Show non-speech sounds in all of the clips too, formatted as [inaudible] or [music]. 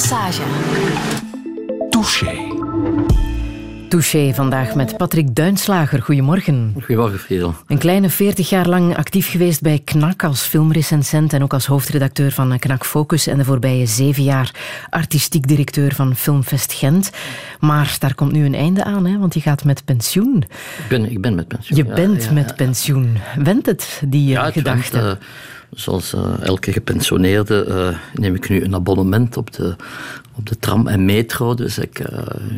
Passage. Touché. Touché vandaag met Patrick Duinslager. Goedemorgen. Goedemorgen, Friedel. Een kleine veertig jaar lang actief geweest bij KNAK als filmrecensent en ook als hoofdredacteur van KNAK Focus en de voorbije zeven jaar artistiek directeur van Filmfest Gent. Maar daar komt nu een einde aan, hè, want je gaat met pensioen. Ik ben, ik ben met pensioen. Je ja, bent ja, met ja. pensioen. Went het, die Ja, eh, het gedachte? went, eh, zoals eh, elke gepensioneerde eh, neem ik nu een abonnement op de, op de tram en metro. Dus ik, eh,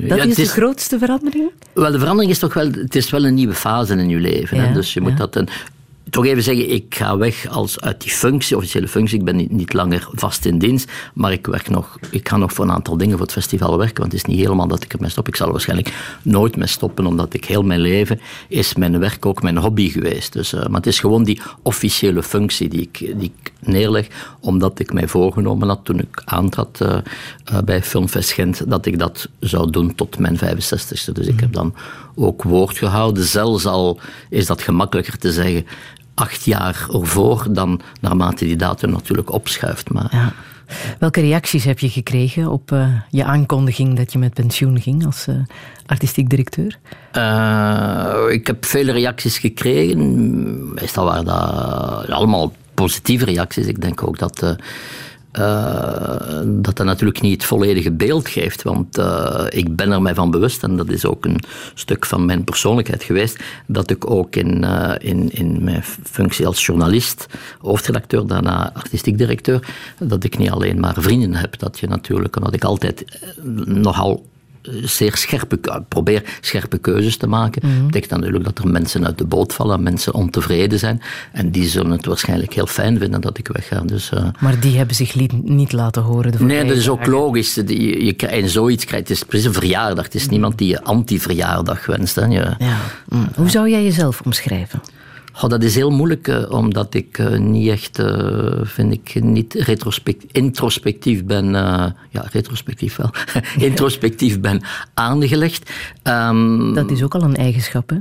Dat ja, is de grootste verandering? Wel, de verandering is toch wel, het is wel een nieuwe fase in je leven. Ja, hè? Dus je moet ja. dat een, toch even zeggen, ik ga weg als uit die functie, officiële functie. Ik ben niet, niet langer vast in dienst, maar ik, werk nog, ik ga nog voor een aantal dingen voor het festival werken, want het is niet helemaal dat ik ermee stop. Ik zal er waarschijnlijk nooit mee stoppen, omdat ik heel mijn leven is mijn werk ook mijn hobby geweest. Dus, eh, maar het is gewoon die officiële functie die ik, die ik neerleg, omdat ik mij voorgenomen had toen ik aantrad eh, bij Filmfest Gent, dat ik dat zou doen tot mijn 65ste. Dus ik heb dan ook woord gehouden. Zelfs al is dat gemakkelijker te zeggen acht jaar ervoor, dan naarmate die datum natuurlijk opschuift. Maar Ja. Welke reacties heb je gekregen op eh, je aankondiging dat je met pensioen ging als eh, artistiek directeur? Eh, ik heb vele reacties gekregen. Meestal waren dat allemaal positieve reacties. Ik denk ook dat. Eh, dat dat natuurlijk niet het volledige beeld geeft. Want eh, ik ben er mij van bewust, en dat is ook een stuk van mijn persoonlijkheid geweest, dat ik ook in, eh, in, in mijn functie als journalist, hoofdredacteur, daarna artistiek directeur, dat ik niet alleen maar vrienden heb. Dat je natuurlijk, omdat ik altijd nogal zeer scherpe, ik probeer scherpe keuzes te maken. Dat betekent natuurlijk dat er mensen uit de boot vallen, mensen ontevreden zijn. En die zullen het waarschijnlijk heel fijn vinden dat ik wegga. Dus, eh, Maar die hebben zich niet laten horen. De nee, dat is ook logisch. Je, je, krijgt- en zoiets krijgt. Het is precies een verjaardag. Het is niemand die je anti-verjaardag wenst. Hè. Je, Ja. Mm. Hoe zou jij jezelf omschrijven? Goh, dat is heel moeilijk, eh, omdat ik eh, niet echt, eh, vind ik, niet introspectief ben. ja, retrospectief wel. [laughs] introspectief ben aangelegd. Ehm, Dat is ook al een eigenschap, hè?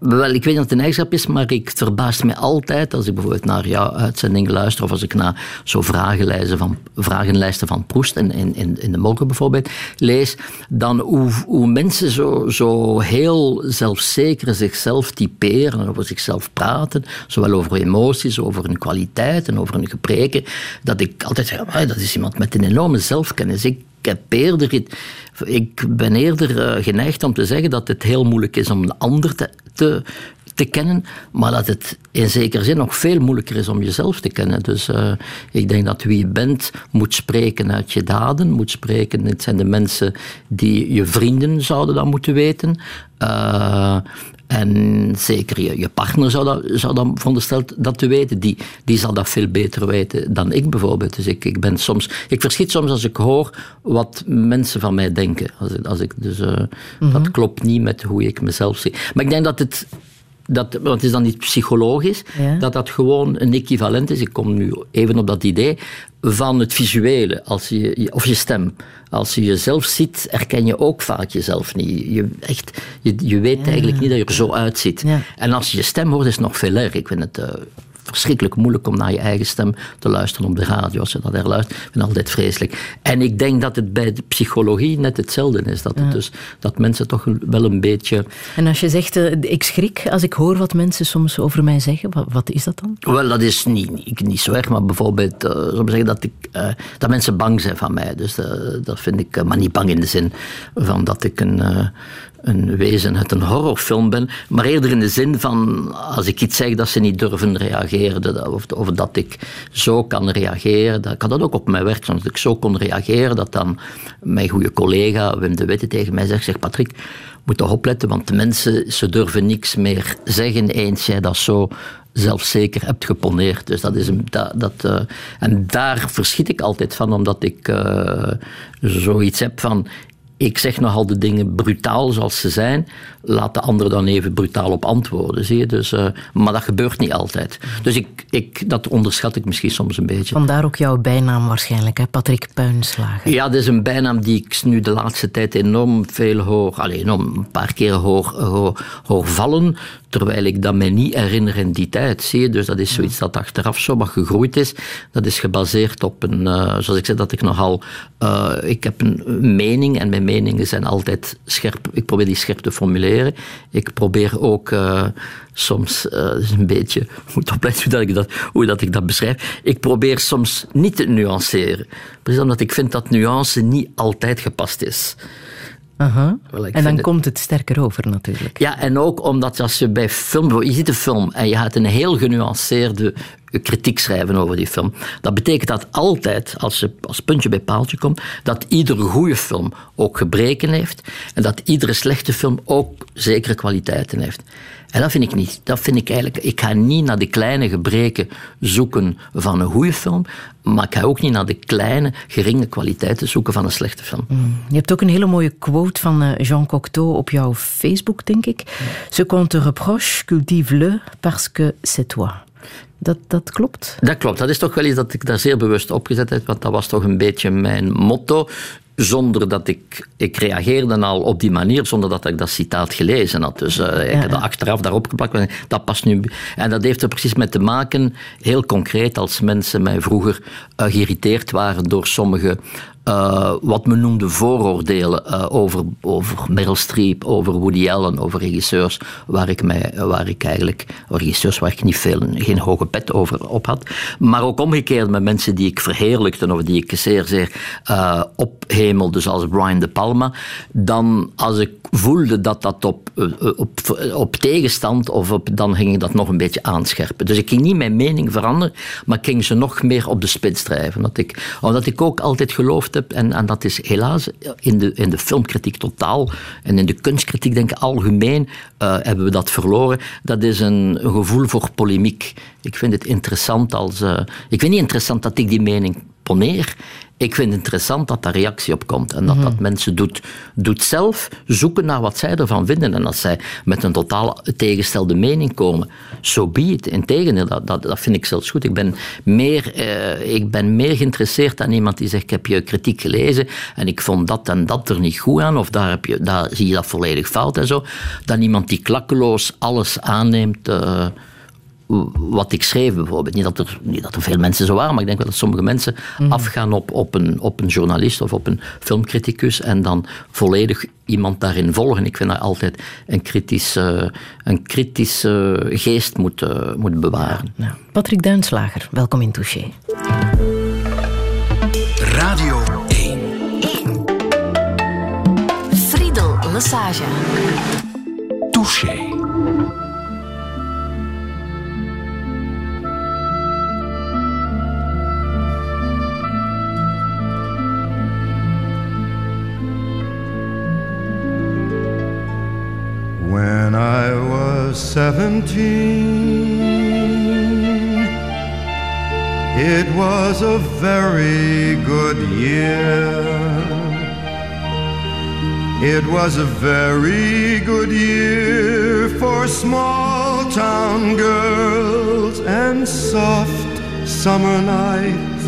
Wel, ik weet dat het een eigenschap is, maar ik het verbaast me altijd als ik bijvoorbeeld naar jouw uitzending luister of als ik naar zo vragenlijsten van, vragenlijsten van Proest in, in, in- de morgen bijvoorbeeld lees, dan hoe, hoe mensen zo, zo heel zelfzeker zichzelf typeren en over zichzelf praten, zowel over emoties, over hun kwaliteit en over hun gebreken, dat ik altijd zeg, "Amai, dat is iemand met een enorme zelfkennis. Het- ik ben eerder eh, geneigd om te zeggen dat het heel moeilijk is om een ander te, te, kennen, maar dat het in zekere zin nog veel moeilijker is om jezelf te kennen. Dus eh, ik denk dat wie je bent moet spreken uit je daden, moet spreken, het zijn de mensen die je vrienden zouden dat moeten weten. Eh, en zeker je, je partner zou dat, zou dat verondersteld dat te weten. Die, die zal dat veel beter weten dan ik bijvoorbeeld. Dus ik, ik, ben soms, ik verschiet soms als ik hoor wat mensen van mij denken. Als, ik- als ik, dus, eh, Dat klopt niet met hoe ik mezelf zie. Maar ik denk dat het dat, want het is dan niet psychologisch, Ja. dat dat gewoon een equivalent is. Ik kom nu even op dat idee van het visuele, als je, of je stem. Als je jezelf ziet, herken je ook vaak jezelf niet. Je, echt, je, je weet eigenlijk niet dat je er zo uitziet. Ja. En als je je stem hoort, is het nog veel erger. Ik vind het eh, verschrikkelijk moeilijk om naar je eigen stem te luisteren op de radio. Als je dat er luistert, ik vind het altijd vreselijk. En ik denk dat het bij de psychologie net hetzelfde is. Dat, het dus, dat mensen toch wel een beetje... En als je zegt, eh, ik schrik als ik hoor wat mensen soms over mij zeggen, wat, wat is dat dan? Wel, dat is niet, niet, niet zo erg, maar bijvoorbeeld, ik zeggen dat, ik, eh, dat mensen bang zijn van mij. Dus dat vind ik, maar niet bang in de zin van dat ik een, een wezen uit een horrorfilm ben, maar eerder in de zin van als ik iets zeg dat ze niet durven reageren, of, of dat ik zo kan reageren. Dat, ik had dat ook op mijn werk, soms dat ik zo kon reageren dat dan mijn goede collega Wim de Witte tegen mij zegt, zeg Patrick, moet toch opletten, want de mensen, ze durven niks meer zeggen eens jij dat zo zelfzeker hebt geponeerd. Dus dat is een, dat, dat, eh, en daar verschiet ik altijd van, omdat ik eh, zoiets heb van. Ik zeg nogal de dingen brutaal zoals ze zijn. Laat de ander dan even brutaal op antwoorden. Zie je? Dus, eh, maar dat gebeurt niet altijd. Dus ik, ik, dat onderschat ik misschien soms een beetje. Vandaar ook jouw bijnaam waarschijnlijk, hè? Patrick Puinslager. Ja, dat is een bijnaam die ik nu de laatste tijd enorm veel hoor. Alleen een paar keer hoor, hoor, hoor vallen. Terwijl ik dat mij niet herinner in die tijd. Zie je, dus dat is zoiets dat achteraf zo wat gegroeid is. Dat is gebaseerd op een, uh, zoals ik zei, dat ik nogal, uh, ik heb een mening en mijn meningen zijn altijd scherp. Ik probeer die scherp te formuleren. Ik probeer ook uh, soms, een beetje, [laughs] moet opletten hoe dat, ik dat, hoe dat ik dat beschrijf. Ik probeer soms niet te nuanceren. Precies omdat ik vind dat nuance niet altijd gepast is. Aha. En dan komt het sterker over natuurlijk. Ja, en ook omdat als je bij film, je ziet een film en je gaat een heel genuanceerde kritiek schrijven over die film. Dat betekent dat altijd, als je als puntje bij paaltje komt, dat iedere goede film ook gebreken heeft en dat iedere slechte film ook zekere kwaliteiten heeft. En dat vind ik niet. Dat vind ik eigenlijk. Ik ga niet naar de kleine gebreken zoeken van een goede film, maar ik ga ook niet naar de kleine, geringe kwaliteiten zoeken van een slechte film. Mm. Je hebt ook een hele mooie quote van eh, Jean Cocteau op jouw Facebook, denk ik. Ce qu'on te reproche, cultive-le parce que c'est toi. Dat, dat klopt? Dat klopt. Dat is toch wel iets dat ik daar zeer bewust opgezet heb, want dat was toch een beetje mijn motto zonder dat ik, ik reageerde al op die manier, zonder dat ik dat citaat gelezen had. Dus uh, ik heb dat achteraf daarop geplakt. Dat past nu. En dat heeft er precies mee te maken, heel concreet, als mensen mij vroeger uh, geïrriteerd waren door sommige uh, wat men noemde vooroordelen over, over Meryl Streep, over Woody Allen, over regisseurs waar ik, mij, waar ik eigenlijk, regisseurs waar ik niet veel, geen hoge pet over op had. Maar ook omgekeerd met mensen die ik verheerlijkte of die ik zeer, zeer ophemelde, zoals Brian De Palma. Dan, als ik voelde dat dat op, op, op tegenstand, of op, dan ging ik dat nog een beetje aanscherpen. Dus ik ging niet mijn mening veranderen, maar ik ging ze nog meer op de spits drijven. Omdat ik, ik ook altijd geloofde en, en dat is helaas in de, in de filmkritiek totaal en in de kunstkritiek, denk ik, algemeen hebben we dat verloren. Dat is een, gevoel voor polemiek. Ik vind het interessant als. Ik vind niet interessant dat ik die mening poneer ik vind het interessant dat daar reactie op komt en dat mhm. dat mensen doet, doet zelf zoeken naar wat zij ervan vinden. En als zij met een totaal tegengestelde mening komen, zo so be it. Integendeel, dat, dat, dat vind ik zelfs goed. Ik ben, meer, eh, ik ben meer geïnteresseerd dan iemand die zegt: Ik heb je kritiek gelezen en ik vond dat en dat er niet goed aan, of daar, heb je, daar zie je dat volledig fout en zo. Dan iemand die klakkeloos alles aanneemt. Uh, wat ik schreef bijvoorbeeld. Niet dat, er, niet dat er veel mensen zo waren, maar ik denk wel dat sommige mensen mhm. afgaan op, op, een, op een journalist of op een filmcriticus en dan volledig iemand daarin volgen. Ik vind dat altijd een kritische, een kritische geest moet, uh, moet bewaren. Ja. Patrick Duinslager, welkom in Touché. Radio 1. 1. Friedel Lassage. Touché. When I was seventeen, it was a very good year. It was a very good year for small town girls and soft summer nights.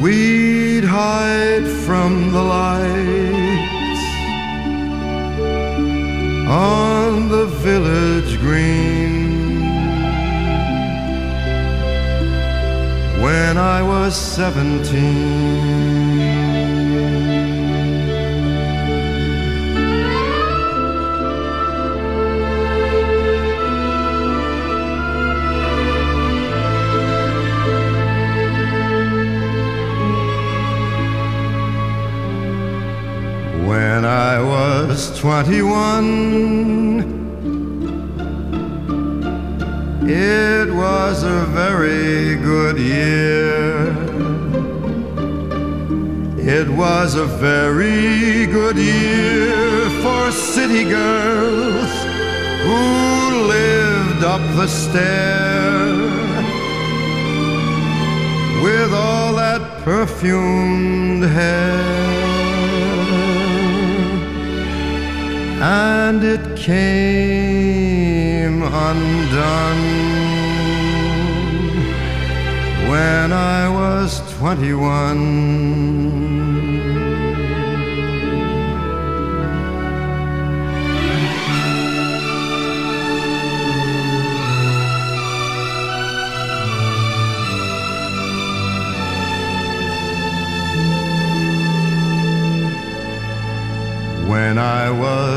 We'd hide from the light on the village green. When I was seventeen. When I was 21, it was a very good year. It was a very good year for city girls who lived up the stair with all that perfumed hair. And it came undone when I was 21.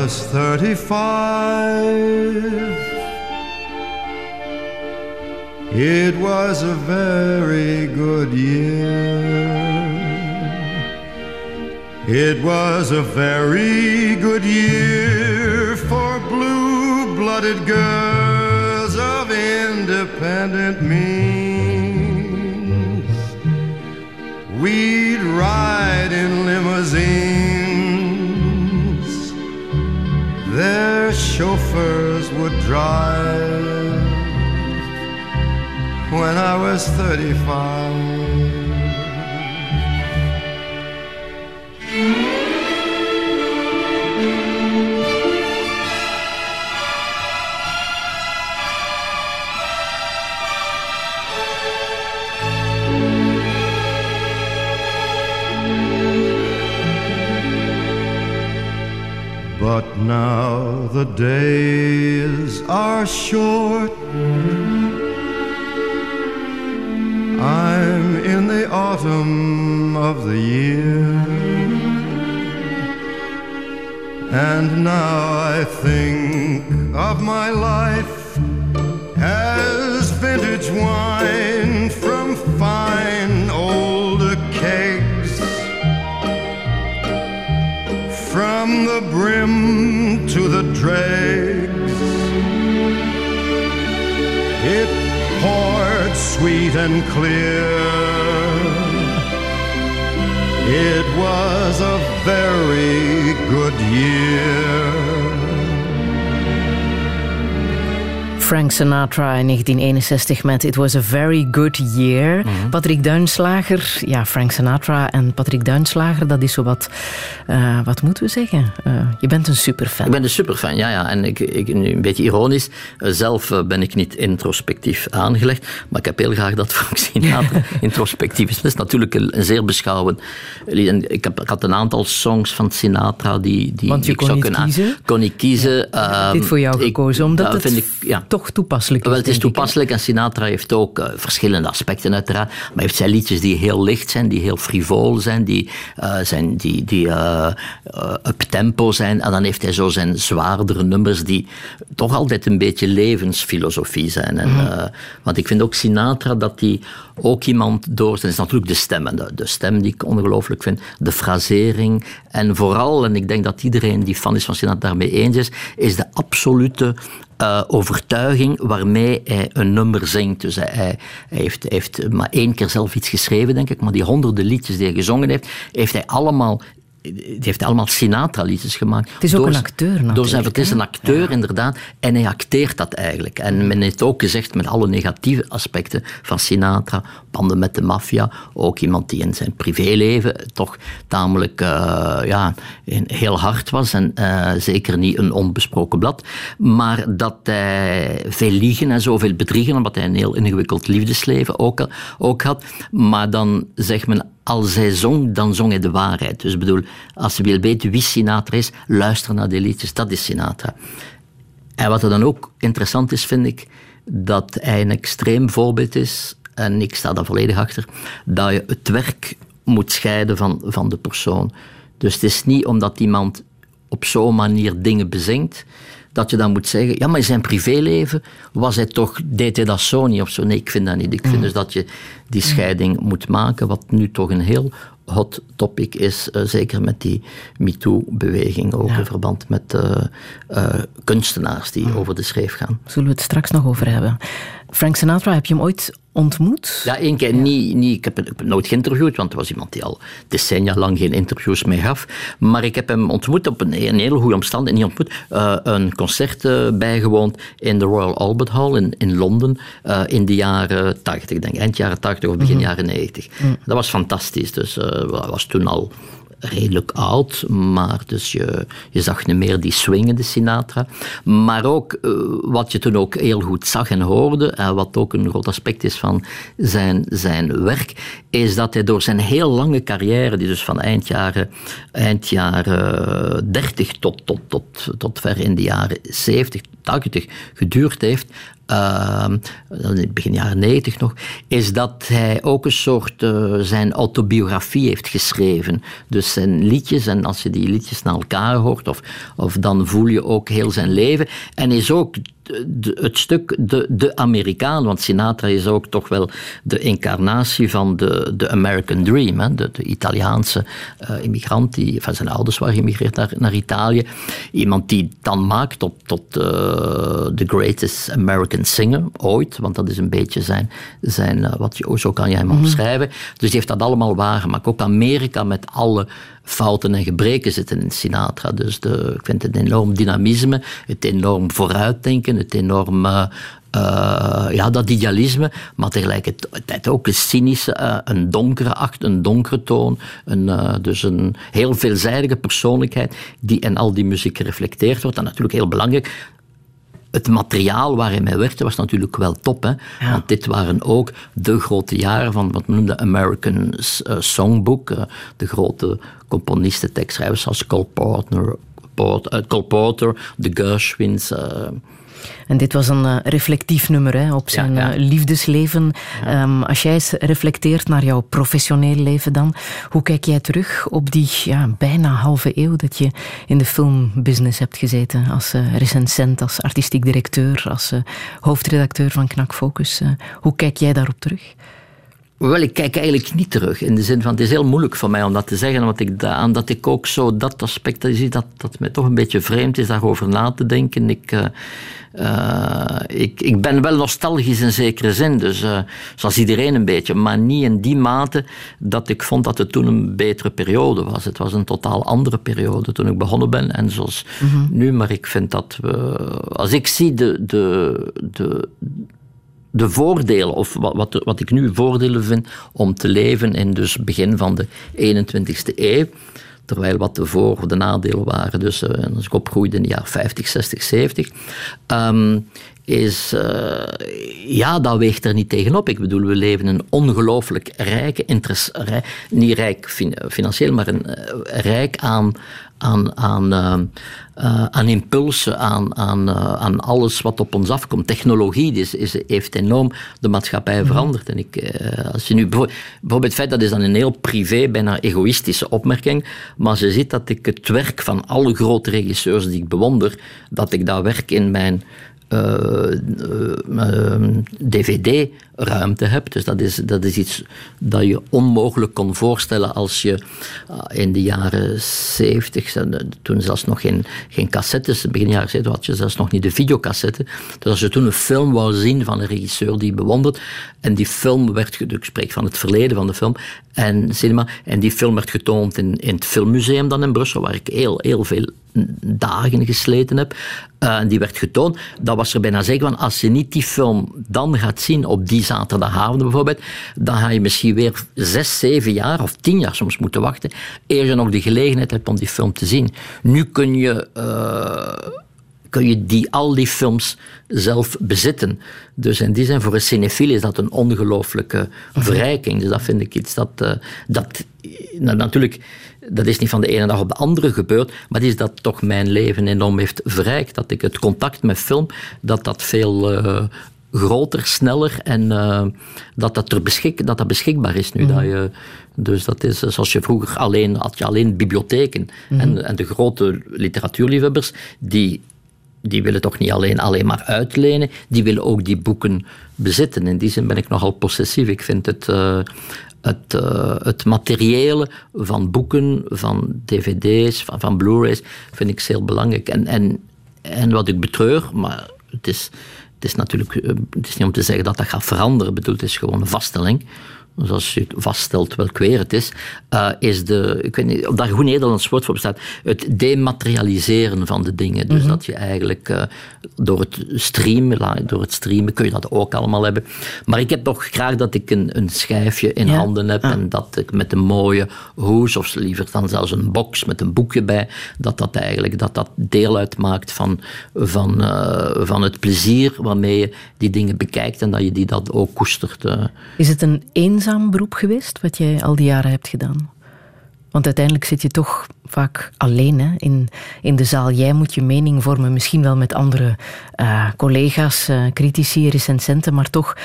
Was 35. It was a very good year. It was a very good year for blue blooded girls of independent means. We'd ride in limousines, chauffeurs would drive when I was 35. Now the days are short. I'm in the autumn of the year. And now I think of my life as vintage wine From the brim to the dregs. It poured sweet and clear. It was a very good year. Frank Sinatra in 1961 met It Was a Very Good Year. Patrick Duinslager, ja, Frank Sinatra en Patrick Duinslager, dat is zo wat, eh, wat moeten we zeggen? Eh, je bent een superfan. Ik ben een superfan, ja. ja. En ik, ik, nu een beetje ironisch, eh, zelf ben ik niet introspectief aangelegd, maar ik heb heel graag dat [laughs] Frank Sinatra [laughs] introspectief is. Dat is natuurlijk een, een zeer beschouwend lied. En Ik, heb, ik had een aantal songs van Sinatra die, die Want je ik kon zou niet kunnen... kiezen? kon niet kiezen. Ehm, Dit voor jou ik- gekozen, omdat dat het vind ik, ja. toch toepasselijk is. Wel, het is toepasselijk en Sinatra heeft ook eh, verschillende aspecten uiteraard. Maar heeft zijn liedjes die heel licht zijn, die heel frivol zijn, die, eh, zijn, die, die eh, up-tempo zijn. En dan heeft hij zo zijn zwaardere nummers die toch altijd een beetje levensfilosofie zijn. En, eh, want ik vind ook Sinatra dat hij ook iemand door... Dat is natuurlijk de stem, en de, de stem die ik ongelooflijk vind, de frasering en vooral, en ik denk dat iedereen die fan is van Sinatra daarmee eens is, is de absolute eh, overtuiging waarmee hij een nummer zingt. Dus hij, hij, heeft, heeft maar één keer zelf iets geschreven, denk ik, maar die honderden liedjes die hij gezongen heeft, heeft hij allemaal die heeft allemaal Sinatra-liedjes gemaakt. Het is ook Door een acteur Door natuurlijk, zijn, het is een acteur, inderdaad. En hij acteert dat eigenlijk. En men heeft ook gezegd, met alle negatieve aspecten van Sinatra, banden met de maffia, ook iemand die in zijn privéleven toch tamelijk eh, ja, heel hard was en eh, zeker niet een onbesproken blad. Maar dat hij veel liegen en zoveel bedriegen, omdat hij een heel ingewikkeld liefdesleven ook, ook had. Maar dan zegt men, als hij zong, dan zong hij de waarheid. Dus ik bedoel, als je wil weten wie Sinatra is, luister naar die liedjes, dat is Sinatra. En wat er dan ook interessant is, vind ik, dat hij een extreem voorbeeld is, en ik sta daar volledig achter, dat je het werk moet scheiden van, van de persoon. Dus het is niet omdat iemand op zo'n manier dingen bezingt, dat je dan moet zeggen, ja, maar in zijn privéleven was hij toch, deed hij dat zo niet of zo. Nee, ik vind dat niet. Ik vind dus dat je die scheiding moet maken, wat nu toch een heel hot topic is, eh, zeker met die MeToo-beweging, ook in verband met eh, eh, kunstenaars die over de schreef gaan. Zullen we het straks nog over hebben. Frank Sinatra, heb je hem ooit ontmoet? Ja, één keer niet, niet ik, heb, hem- ik heb hem nooit geïnterviewd, want er was iemand die al decennia lang geen interviews meer gaf. Maar ik heb hem ontmoet op een, een hele goede omstandigheid. Niet ontmoet, eh, een concert eh, bijgewoond in de Royal Albert Hall in, in Londen eh, in de jaren 80, ik denk eind jaren 80 of begin jaren 90. Dat was fantastisch. Dus hij was toen al redelijk oud, maar dus je, je zag niet meer die swingende Sinatra. Maar ook eh, wat je toen ook heel goed zag en hoorde, en wat ook een groot aspect is van zijn, zijn werk, is dat hij door zijn heel lange carrière, die dus van eind jaren, eind jaren 30 tot, tot, tot, tot ver in de jaren 70, 80 geduurd heeft, uh, begin jaren 90 nog, is dat hij ook een soort uh, zijn autobiografie heeft geschreven. Dus zijn liedjes, en als je die liedjes naar elkaar hoort, of, of dan voel je ook heel zijn leven. En is ook de, het stuk de, de Amerikaan, want Sinatra is ook toch wel de incarnatie van de, de American Dream, hè, de, de Italiaanse uh, immigrant, die van zijn ouders waren geïmigreerd naar, naar Italië. Iemand die dan maakt tot, tot uh, the greatest American singer ooit, want dat is een beetje zijn, zijn uh, wat je, zo kan je hem mm omschrijven. Dus die heeft dat allemaal waargemaakt. Ook Amerika met alle fouten en gebreken zitten in Sinatra. Dus de, ik vind het enorm dynamisme, het enorm vooruitdenken, het enorm uh, ja, dat idealisme, maar tegelijkertijd ook een cynische, uh, een donkere acht, een donkere toon. Een, dus een heel veelzijdige persoonlijkheid die in al die muziek gereflecteerd wordt. En natuurlijk heel belangrijk, het materiaal waarin hij werkte was natuurlijk wel top. Hè? Ja. Want dit waren ook de grote jaren van wat men noemde American Songbook. Uh, de grote componisten, tekstschrijvers zoals Cole Porter, Porter, uh, Cole Porter de Gershwins. En dit was een uh, reflectief nummer hè, op zijn ja, ja. Uh, liefdesleven. Ja. Um, als jij eens reflecteert naar jouw professioneel leven dan, hoe kijk jij terug op die bijna halve eeuw dat je in de filmbusiness hebt gezeten? Als uh, recensent, als artistiek directeur, als hoofdredacteur van Knak Focus. hoe kijk jij daarop terug? Wel, ik kijk eigenlijk niet terug. In de zin van, het is heel moeilijk voor mij om dat te zeggen. Want ik, omdat ik ook zo dat aspect zie, dat, dat mij toch een beetje vreemd is daarover na te denken. Ik, uh, uh, ik, ik ben wel nostalgisch in zekere zin. Dus uh, zoals iedereen een beetje. Maar niet in die mate dat ik vond dat het toen een betere periode was. Het was een totaal andere periode toen ik begonnen ben. En zoals mm -hmm. nu. Maar ik vind dat we... Als ik zie de... de, de de voordelen, of wat, wat, ik nu voordelen vind om te leven in dus begin van de 21ste eeuw, terwijl wat de voor- of de nadelen waren, dus uh, als ik opgroeide in de jaren 50, 60, 70, um, is, uh, ja, dat weegt er niet tegenop. Ik bedoel, we leven een ongelooflijk rijke, rijk, niet rijk financieel, maar een, uh, rijk aan, aan, aan, uh, uh, aan impulsen, aan, aan, uh, aan alles wat op ons afkomt. Technologie is, is, heeft enorm de maatschappij -hmm. veranderd. En ik, als je nu bijvoorbeeld het feit, dat is dan een heel privé, bijna egoïstische opmerking, maar als je ziet dat ik het werk van alle grote regisseurs die ik bewonder, dat ik dat werk in mijn DVD-ruimte hebt. Dus dat is, dat is iets dat je onmogelijk kon voorstellen als je in de jaren 70, toen zelfs nog geen, geen cassettes, begin jaren 70 had je zelfs nog niet de videocassette. Dus als je toen een film wou zien van een regisseur die je bewondert, en die film werd, ik spreek van het verleden van de film, en cinema, en die film werd getoond in, in het Filmmuseum dan in Brussel, waar ik heel, heel veel dagen gesleten heb. Uh, en die werd getoond. Dat was er bijna zeker van, als je niet die film dan gaat zien op die zaterdagavond bijvoorbeeld, dan ga je misschien weer zes, zeven jaar of tien jaar soms moeten wachten, eer je nog de gelegenheid hebt om die film te zien. Nu kun je... Uh, kun je die, al die films zelf bezitten. Dus in die zin, voor een cinefiel is dat een ongelooflijke verrijking. Dus dat vind ik iets dat... Uh, dat nou, natuurlijk dat is niet van de ene dag op de andere gebeurd, maar het is dat toch mijn leven enorm heeft verrijkt. Dat ik het contact met film, dat dat veel uh, groter, sneller en uh, dat, dat, er beschik, dat dat beschikbaar is nu. Mm. Dat je, dus dat is zoals je vroeger alleen had je alleen bibliotheken mm. en, en de grote literatuurliefhebbers die die willen toch niet alleen, alleen maar uitlenen, die willen ook die boeken bezitten. In die zin ben ik nogal possessief. Ik vind het, uh, het, uh, het materiële van boeken, van dvd's, van, van blu-rays, vind ik heel belangrijk. En, en, en wat ik betreur, maar het is, het is natuurlijk eh, het is niet om te zeggen dat dat gaat veranderen, bedoel, het is gewoon een vaststelling zoals je vaststelt welk weer het is, uh, is de, ik weet niet of daar goed Nederlands woord voor bestaat, het dematerialiseren van de dingen. Dus mm -hmm. dat je eigenlijk uh, door het streamen, door het streamen kun je dat ook allemaal hebben. Maar ik heb toch graag dat ik een, een schijfje in ja. handen heb ah. en dat ik met een mooie hoes, of liever dan zelfs een box met een boekje bij, dat dat eigenlijk dat dat deel uitmaakt van, van, uh, van het plezier waarmee je die dingen bekijkt en dat je die dat ook koestert. Is het een eenzaam beroep geweest, wat jij al die jaren hebt gedaan? Want uiteindelijk zit je toch vaak alleen hè, in, in de zaal. Jij moet je mening vormen, misschien wel met andere uh, collega's, uh, critici, recensenten, maar toch,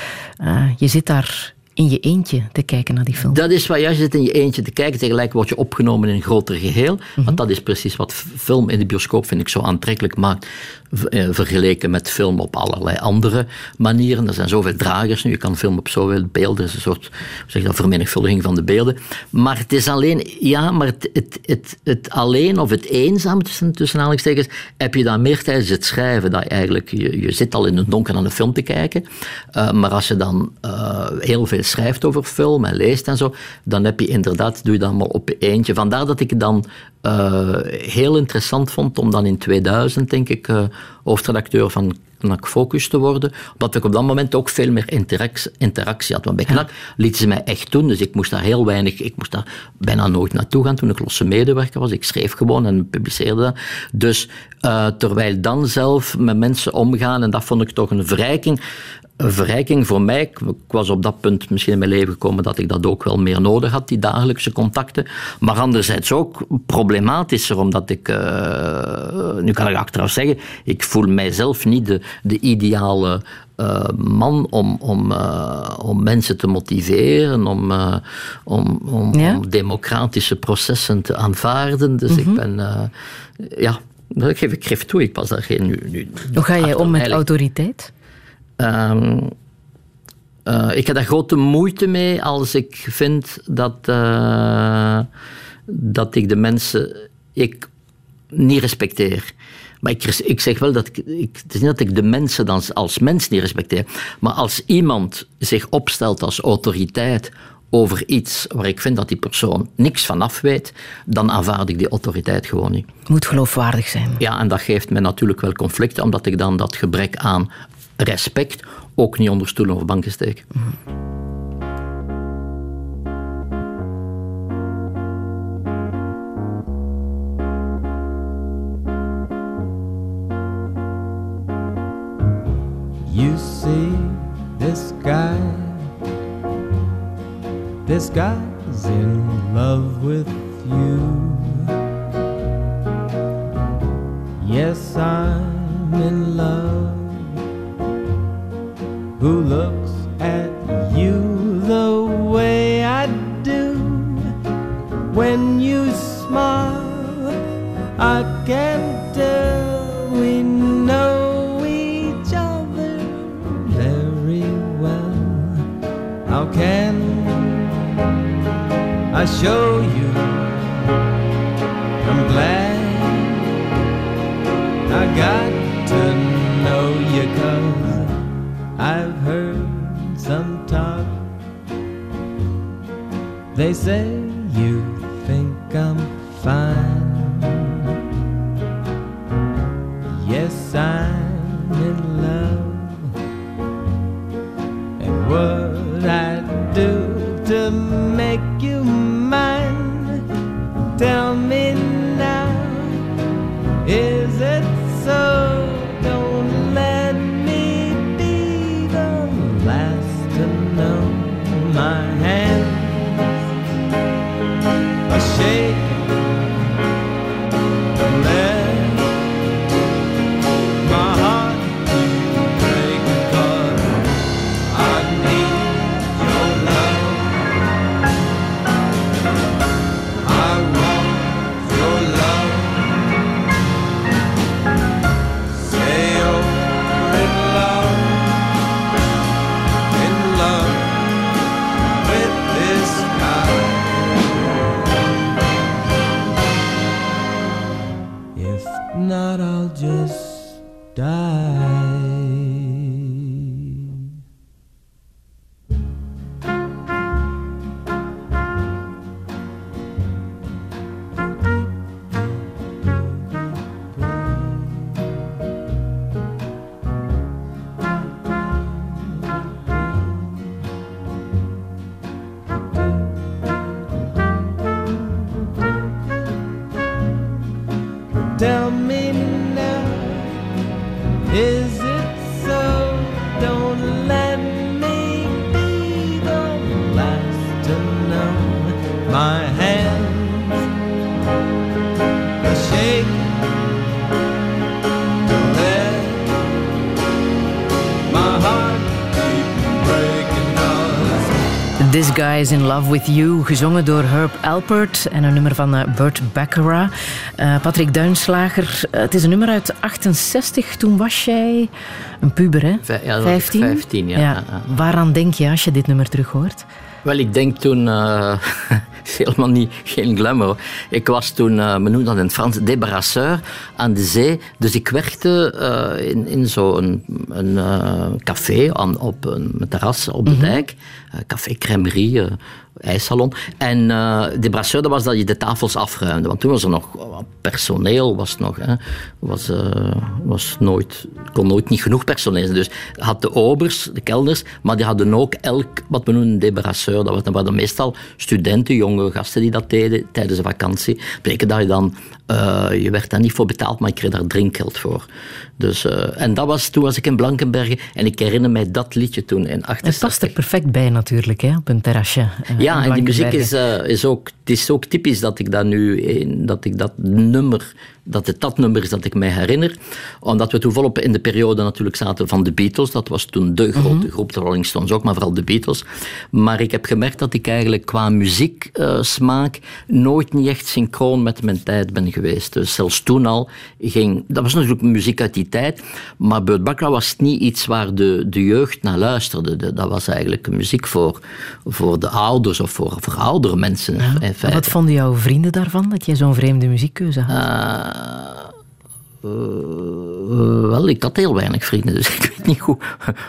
uh, je zit daar in je eentje te kijken naar die film. Dat is waar, je zit in je eentje te kijken, tegelijk word je opgenomen in een groter geheel. Want mhm. dat is precies wat film in de bioscoop, vind ik, zo aantrekkelijk maakt. Eh, vergeleken met film op allerlei andere manieren. Er zijn zoveel dragers nu, je kan film op zoveel beelden, het is een soort zeg dat, vermenigvuldiging van de beelden. Maar het is alleen, ja, maar het, het, het, het alleen of het eenzaam tussen, tussen aanhalingstekens, heb je dan meer tijdens het schrijven. Dat je eigenlijk, je, je zit al in het donker aan de film te kijken, uh, maar als je dan uh, heel veel schrijft over film en leest en zo, dan heb je inderdaad, doe je dat allemaal op eentje. Vandaar dat ik dan uh, heel interessant vond om dan in 2000, denk ik, hoofdredacteur van KNAK Focus te worden. Omdat ik op dat moment ook veel meer interactie, interactie had. Want bij KNAK lieten ze mij echt doen, dus ik moest daar heel weinig, ik moest daar bijna nooit naartoe gaan toen ik losse medewerker was. Ik schreef gewoon en publiceerde dat. Dus uh, terwijl dan zelf met mensen omgaan, en dat vond ik toch een verrijking een verrijking voor mij. Ik was op dat punt misschien in mijn leven gekomen dat ik dat ook wel meer nodig had, die dagelijkse contacten. Maar anderzijds ook problematischer, omdat ik, uh, nu kan ik achteraf zeggen, ik voel mijzelf niet de, de ideale uh, man om, om, uh, om mensen te motiveren, om, uh, om, om, ja? om, democratische processen te aanvaarden. Dus mm -hmm. ik ben, ja, dat geef ik geef toe, ik pas daar geen nu. nu Hoe ga jij om met autoriteit? Um, uh, ik heb daar grote moeite mee als ik vind dat, uh, dat ik de mensen ik niet respecteer. Maar ik, ik zeg wel dat ik, ik, het is niet dat ik de mensen dan als mens niet respecteer, maar als iemand zich opstelt als autoriteit over iets waar ik vind dat die persoon niks van af weet, dan aanvaard ik die autoriteit gewoon niet. Moet geloofwaardig zijn. Ja, en dat geeft me natuurlijk wel conflicten, omdat ik dan dat gebrek aan respect ook niet onder stoelen of banken steken. You see this guy, this guy's in love with you. Yes, I'm in love. Who looks at you the way I do. When you smile, I can tell we know each other very well. How can I show you? They say you This Guy is in Love with You, gezongen door Herb Alpert en een nummer van uh, Burt Baccarat. Uh, Patrick Duinslager, uh, het is een nummer uit 68. Toen was jij een puber, hè? Vij ja, 15? 15, ja. ja. Waaraan denk je als je dit nummer terug hoort? Wel, ik denk toen... [laughs] [laughs] helemaal niet, geen glamour. Ik was toen, uh, men noemt dat in het Frans, débarrasseur aan de zee. Dus ik werkte uh, in, in zo'n een, uh, café aan, op een terras op de mm -hmm. dijk. café Crèmerie, ijssalon. En uh, de brasseur, dat was dat je de tafels afruimde. Want toen was er nog personeel, was nog, hè, was, uh, was nooit, kon nooit niet genoeg personeel zijn. Dus had de obers, de kelders, maar die hadden ook elk, wat we noemen, de brasseur. Dat waren meestal studenten, jonge gasten die dat deden tijdens de vakantie. Bleken dat je dan, uh, je werd daar niet voor betaald, maar je kreeg daar drinkgeld voor. Dus, en dat was, toen was ik in Blankenbergen en ik herinner mij dat liedje toen in 68. Het past er perfect bij natuurlijk, hè, op een terrasje. Uh, ja, en die muziek is, uh, is ook, het is ook typisch dat ik dat nu, dat ik dat nummer dat het dat nummer is dat ik mij herinner. Omdat we toen volop in de periode natuurlijk zaten van de Beatles. Dat was toen de grote mm -hmm. groep, de Rolling Stones ook, maar vooral de Beatles. Maar ik heb gemerkt dat ik eigenlijk qua muzieksmaak uh, nooit niet echt synchroon met mijn tijd ben geweest. Dus zelfs toen al ging... Dat was natuurlijk muziek uit die tijd. Maar Burt was niet iets waar de, de jeugd naar luisterde. De, dat was eigenlijk muziek voor, voor de ouders of voor, voor oudere mensen. Ja. Wat vonden jouw vrienden daarvan, dat jij zo'n vreemde muziekkeuze had? Uh, uh, wel, ik had heel weinig vrienden, [laughs] dus ik weet niet goed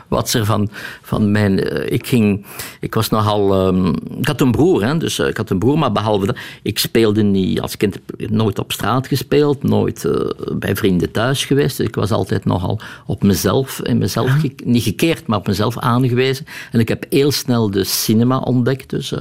wat ze van, van mijn. Uh, ik, ging, ik was nogal. Um, ik had een broer, hè, dus uh, ik had een broer, maar behalve dat. Ik speelde niet als kind nooit op straat gespeeld, nooit bij vrienden thuis geweest. Dus ik was altijd nogal op mezelf, in mezelf ge, niet gekeerd, maar op mezelf aangewezen. En ik heb heel snel de cinema ontdekt. Dus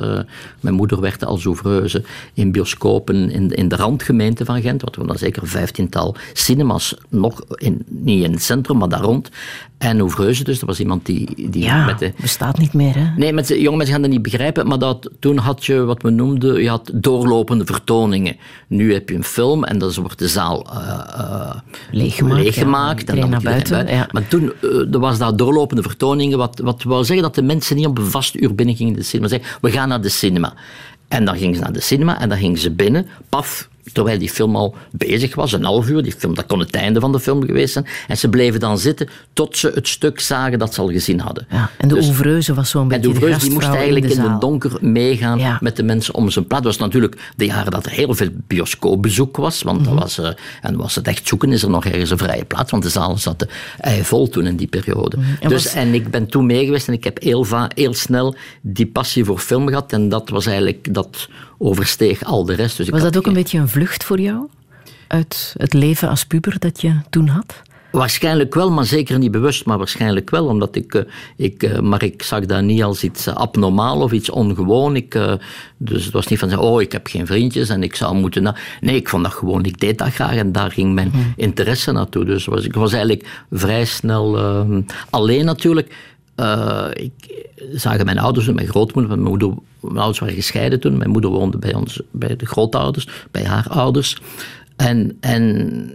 mijn moeder werkte als oeuvreuse in bioscopen in, in de randgemeente van Gent, wat we dan zeker een vijftiental cinemas nog in, niet in het centrum, maar daar rond. En Oevreuze, dus dat was iemand die... die ja, met de, bestaat niet meer, hè? Nee, met de, jonge mensen gaan dat niet begrijpen, maar dat, toen had je wat we noemden, je had doorlopende vertoningen. Nu heb je een film en dan wordt de zaal uh, uh, leeggemaakt. leeggemaakt ja, en dan naar buiten. Ja. Maar toen uh, er was dat doorlopende vertoningen, wat, wat wou zeggen dat de mensen niet op een vast uur binnen gingen in de cinema. Zeggen, we gaan naar de cinema. En dan gingen ze naar de cinema en dan gingen ze binnen, paf, terwijl die film al bezig was, een half uur. Die film, dat kon het einde van de film geweest zijn. En ze bleven dan zitten tot ze het stuk zagen dat ze al gezien hadden. Ja, en de dus, oevreuze was zo'n beetje En de oevreuze die moest eigenlijk in, in het donker meegaan ja. met de mensen om zijn plaats. Dat was natuurlijk de jaren dat er heel veel bioscoopbezoek was. Want mm -hmm. dat was, uh, en was het echt zoeken, is er nog ergens een vrije plaats. Want de zalen zaten vol toen in die periode. Mm -hmm. en dus, was... en ik ben toen mee geweest en ik heb heel, heel snel die passie voor film gehad. En dat was eigenlijk... Dat, oversteeg al de rest. Dus was dat ook geen... een beetje een vlucht voor jou? Uit het leven als puber dat je toen had? Waarschijnlijk wel, maar zeker niet bewust, maar waarschijnlijk wel. Omdat ik, ik, maar ik zag dat niet als iets abnormaal of iets ongewoon. Ik, dus het was niet van, oh, ik heb geen vriendjes en ik zou moeten... Na... Nee, ik vond dat gewoon, ik deed dat graag en daar ging mijn hmm. interesse naartoe. Dus was, ik was eigenlijk vrij snel uh, alleen natuurlijk. Uh, ik zagen mijn ouders en mijn grootmoeder, mijn moeder, mijn ouders waren gescheiden toen. Mijn moeder woonde bij ons, bij de grootouders, bij haar ouders. En, en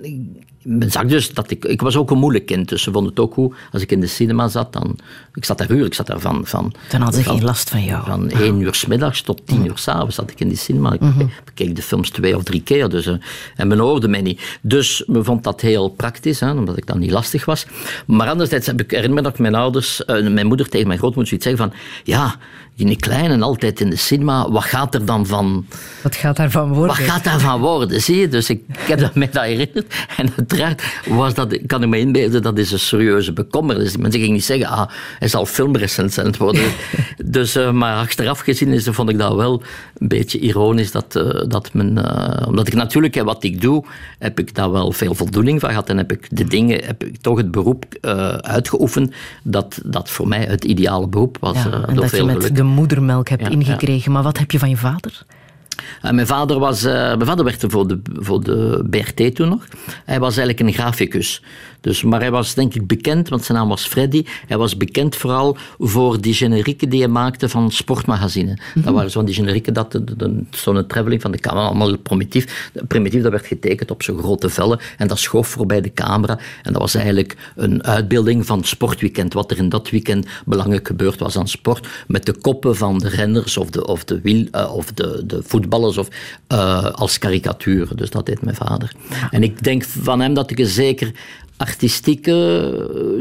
men zag dus dat ik... Ik was ook een moeilijk kind, dus ze vonden het ook goed. Als ik in de cinema zat, dan... Ik zat daar uur, ik zat daar van... van dan hadden ze geen last van jou. Van één uur s middags tot tien mm. uur s'avonds zat ik in die cinema. Ik mm -hmm. keek de films twee of drie keer, dus... Uh, en men hoorde mij niet. Dus men vond dat heel praktisch, hè, omdat ik dan niet lastig was. Maar anderzijds heb ik herinner me dat mijn ouders... Uh, mijn moeder tegen mijn grootmoeder zoiets zeggen van... Ja, die klein en altijd in de cinema, wat gaat er dan van... Wat gaat daarvan worden? Wat gaat daarvan worden, zie je? Dus ik, ik heb dat me dat herinnerd. En uiteraard was dat, kan ik me inbeelden, dat is een serieuze bekommernis. Mensen gingen niet zeggen, ah, hij zal filmrecensent worden. [laughs] dus, uh, maar achteraf gezien is, vond ik dat wel een beetje ironisch, dat, uh, dat men... Uh, omdat ik natuurlijk, wat ik doe, heb ik daar wel veel voldoening van gehad. En heb ik de dingen, heb ik toch het beroep uitgeoefend, dat, dat voor mij het ideale beroep was. Ja, en dat veel je met. De moedermelk hebt ja, ingekregen. Maar wat heb je van je vader? Uh, mijn, vader was, uh, mijn vader werkte voor de, voor de BRT toen nog. Hij was eigenlijk een graficus. Dus, maar hij was denk ik bekend, want zijn naam was Freddy. Hij was bekend vooral voor die generieken die hij maakte van sportmagazine. Dat waren zo die generieken, dat zo'n traveling van de camera, allemaal primitief. Primitief, dat werd getekend op zo'n grote vellen en dat schoof voorbij de camera. En dat was eigenlijk een uitbeelding van het sportweekend, wat er in dat weekend belangrijk gebeurd was aan sport, met de koppen van de renners of de, of de, wiel, uh, of de, de voetballers of, uh, als karikatuur. Dus dat deed mijn vader. En ik denk van hem dat ik een zeker artistieke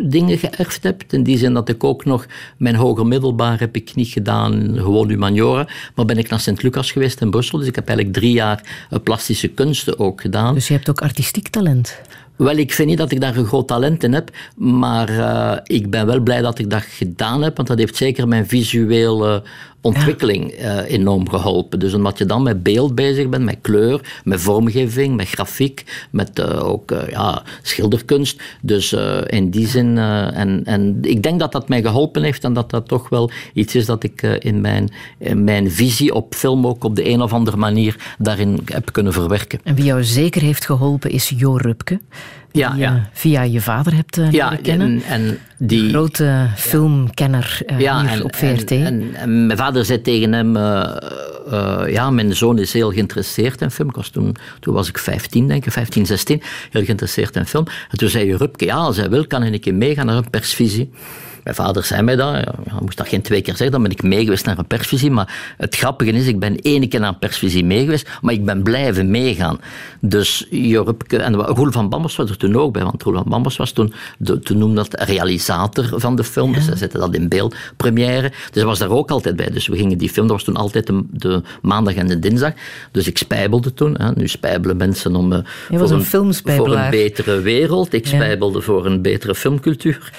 dingen geërfd heb. In die zin dat ik ook nog mijn hoger middelbaar heb ik niet gedaan, gewoon humaniora, maar ben ik naar Sint-Lucas geweest in Brussel. Dus ik heb eigenlijk drie jaar plastische kunsten ook gedaan. Dus je hebt ook artistiek talent? Wel, ik vind niet dat ik daar een groot talent in heb, maar uh, ik ben wel blij dat ik dat gedaan heb, want dat heeft zeker mijn visuele ontwikkeling ja. uh, enorm geholpen. Dus omdat je dan met beeld bezig bent, met kleur, met vormgeving, met grafiek, met uh, ook ja, schilderkunst. Dus in die zin, en, en ik denk dat dat mij geholpen heeft en dat dat toch wel iets is dat ik in, mijn, in mijn visie op film ook op de een of andere manier daarin heb kunnen verwerken. En wie jou zeker heeft geholpen is Jo Rupke ja, die je via je vader hebt ja, leren kennen. En, en die, Grote filmkenner hier en, op VRT. En, en, mijn vader zei tegen hem, ja, mijn zoon is heel geïnteresseerd in film. Ik was toen, toen was ik 15, denk ik, 15, 16, heel geïnteresseerd in film. En toen zei je Rupke, ja, als hij wil, kan hij een keer meegaan naar een persvisie. Mijn vader zei mij dat, ja, moest dat geen twee keer zeggen, dan ben ik mee geweest naar een persvisie. Maar het grappige is, ik ben één keer naar een persvisie mee geweest, maar ik ben blijven meegaan. Dus Jorupke, en Roel van Bambers was er toen ook bij, want Roel van Bambers was toen, de, toen noemde dat realisator van de film, ja. dus hij zette dat in beeld, première. Dus hij was daar ook altijd bij. Dus we gingen die film, dat was toen altijd de, de maandag en de dinsdag. Dus ik spijbelde toen, hè. nu spijbelen mensen om, uh, voor, een, voor een betere wereld. Ik spijbelde voor een betere filmcultuur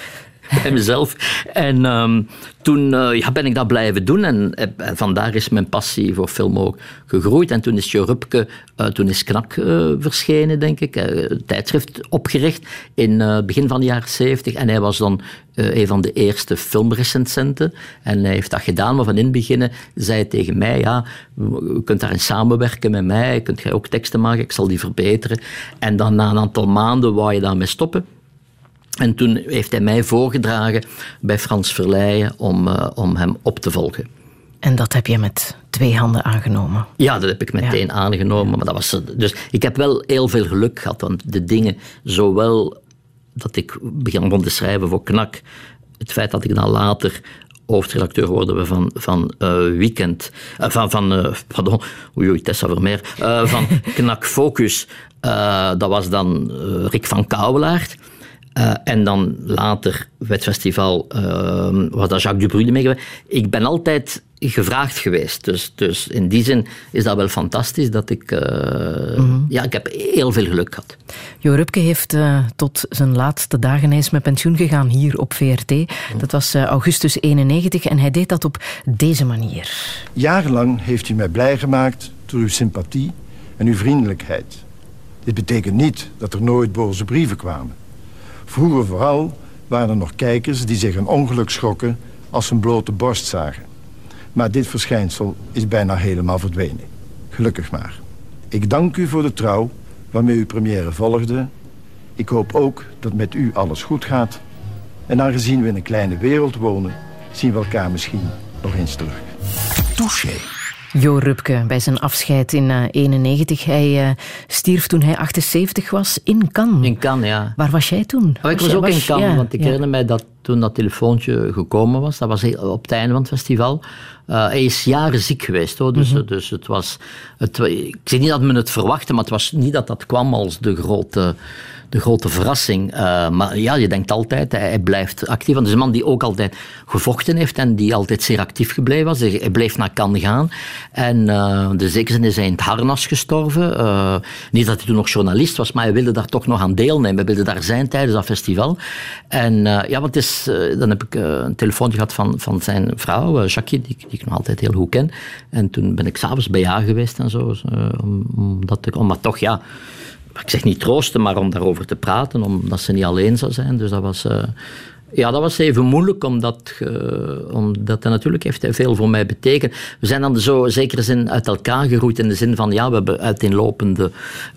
[laughs] bij mezelf. En um, toen uh, ja, ben ik dat blijven doen en, en, vandaar is mijn passie voor film ook gegroeid. En toen is Jo Rupke, uh, toen is Knak verschenen, denk ik, een tijdschrift opgericht in het begin van de jaren zeventig. En hij was dan een van de eerste filmrecensenten. En hij heeft dat gedaan, maar van in het begin zei hij tegen mij, ja, je kunt daarin samenwerken met mij, kunt jij ook teksten maken, ik zal die verbeteren. En dan na een aantal maanden wou je daarmee stoppen. En toen heeft hij mij voorgedragen bij Frans Verleijen om, uh, om hem op te volgen. En dat heb je met twee handen aangenomen? Ja, dat heb ik meteen ja. aangenomen. Maar dat was, dus ik heb wel heel veel geluk gehad, want de dingen, zowel dat ik begon te schrijven voor Knak, het feit dat ik dan later hoofdredacteur worden van, van uh, Weekend, uh, van, van uh, pardon, oei, oei Tessa Vermeer, van [laughs] Knak Focus, dat was dan Rick van Kouwelaert. Uh, en dan later het festival uh, was dat Jacques Dubrulle mee geweest. Ik ben altijd gevraagd geweest. Dus, dus in die zin is dat wel fantastisch dat ik... Uh, mm -hmm. Ja, ik heb heel veel geluk gehad. Jo Rupke heeft tot zijn laatste dagen hij is met pensioen gegaan hier op VRT. Mm. Dat was augustus 91 en hij deed dat op deze manier. Jarenlang heeft u mij blij gemaakt door uw sympathie en uw vriendelijkheid. Dit betekent niet dat er nooit boze brieven kwamen. Vroeger vooral waren er nog kijkers die zich een ongeluk schrokken als een blote borst zagen. Maar dit verschijnsel is bijna helemaal verdwenen. Gelukkig maar. Ik dank u voor de trouw waarmee u première volgde. Ik hoop ook dat met u alles goed gaat. En aangezien we in een kleine wereld wonen, zien we elkaar misschien nog eens terug. Touché. Jo Rupke bij zijn afscheid in 1991. Uh, hij uh, stierf toen hij 78 was in Cannes. In Cannes, ja. Waar was jij toen? Oh, ik was, was ook was, in Cannes, ja, want ik ja. herinner mij dat toen dat telefoontje gekomen was, dat was op het einde van het festival. Uh, hij is jaren ziek geweest, hoor. Dus, mm -hmm. dus het was. Het, ik zeg niet dat men het verwachtte, maar het was niet dat dat kwam als de grote de grote verrassing. Uh, maar ja, je denkt altijd, hij, blijft actief. Want het is een man die ook altijd gevochten heeft en die altijd zeer actief gebleven was. Hij bleef naar Cannes gaan. En uh, de zekere zin is hij in het harnas gestorven. Uh, niet dat hij toen nog journalist was, maar hij wilde daar toch nog aan deelnemen. Hij wilde daar zijn tijdens dat festival. En ja, want is, dan heb ik een telefoontje gehad van, van zijn vrouw, Jackie, die, die ik nog altijd heel goed ken. En toen ben ik s'avonds bij haar geweest en zo. om, dat maar toch, ja ik zeg niet troosten, maar om daarover te praten, omdat ze niet alleen zou zijn. Dus dat was, uh, Ja, dat was even moeilijk, omdat, uh, omdat dat natuurlijk heeft veel voor mij betekend. We zijn dan zo zekere zin uit elkaar geroeid in de zin van, ja, we hebben uiteenlopende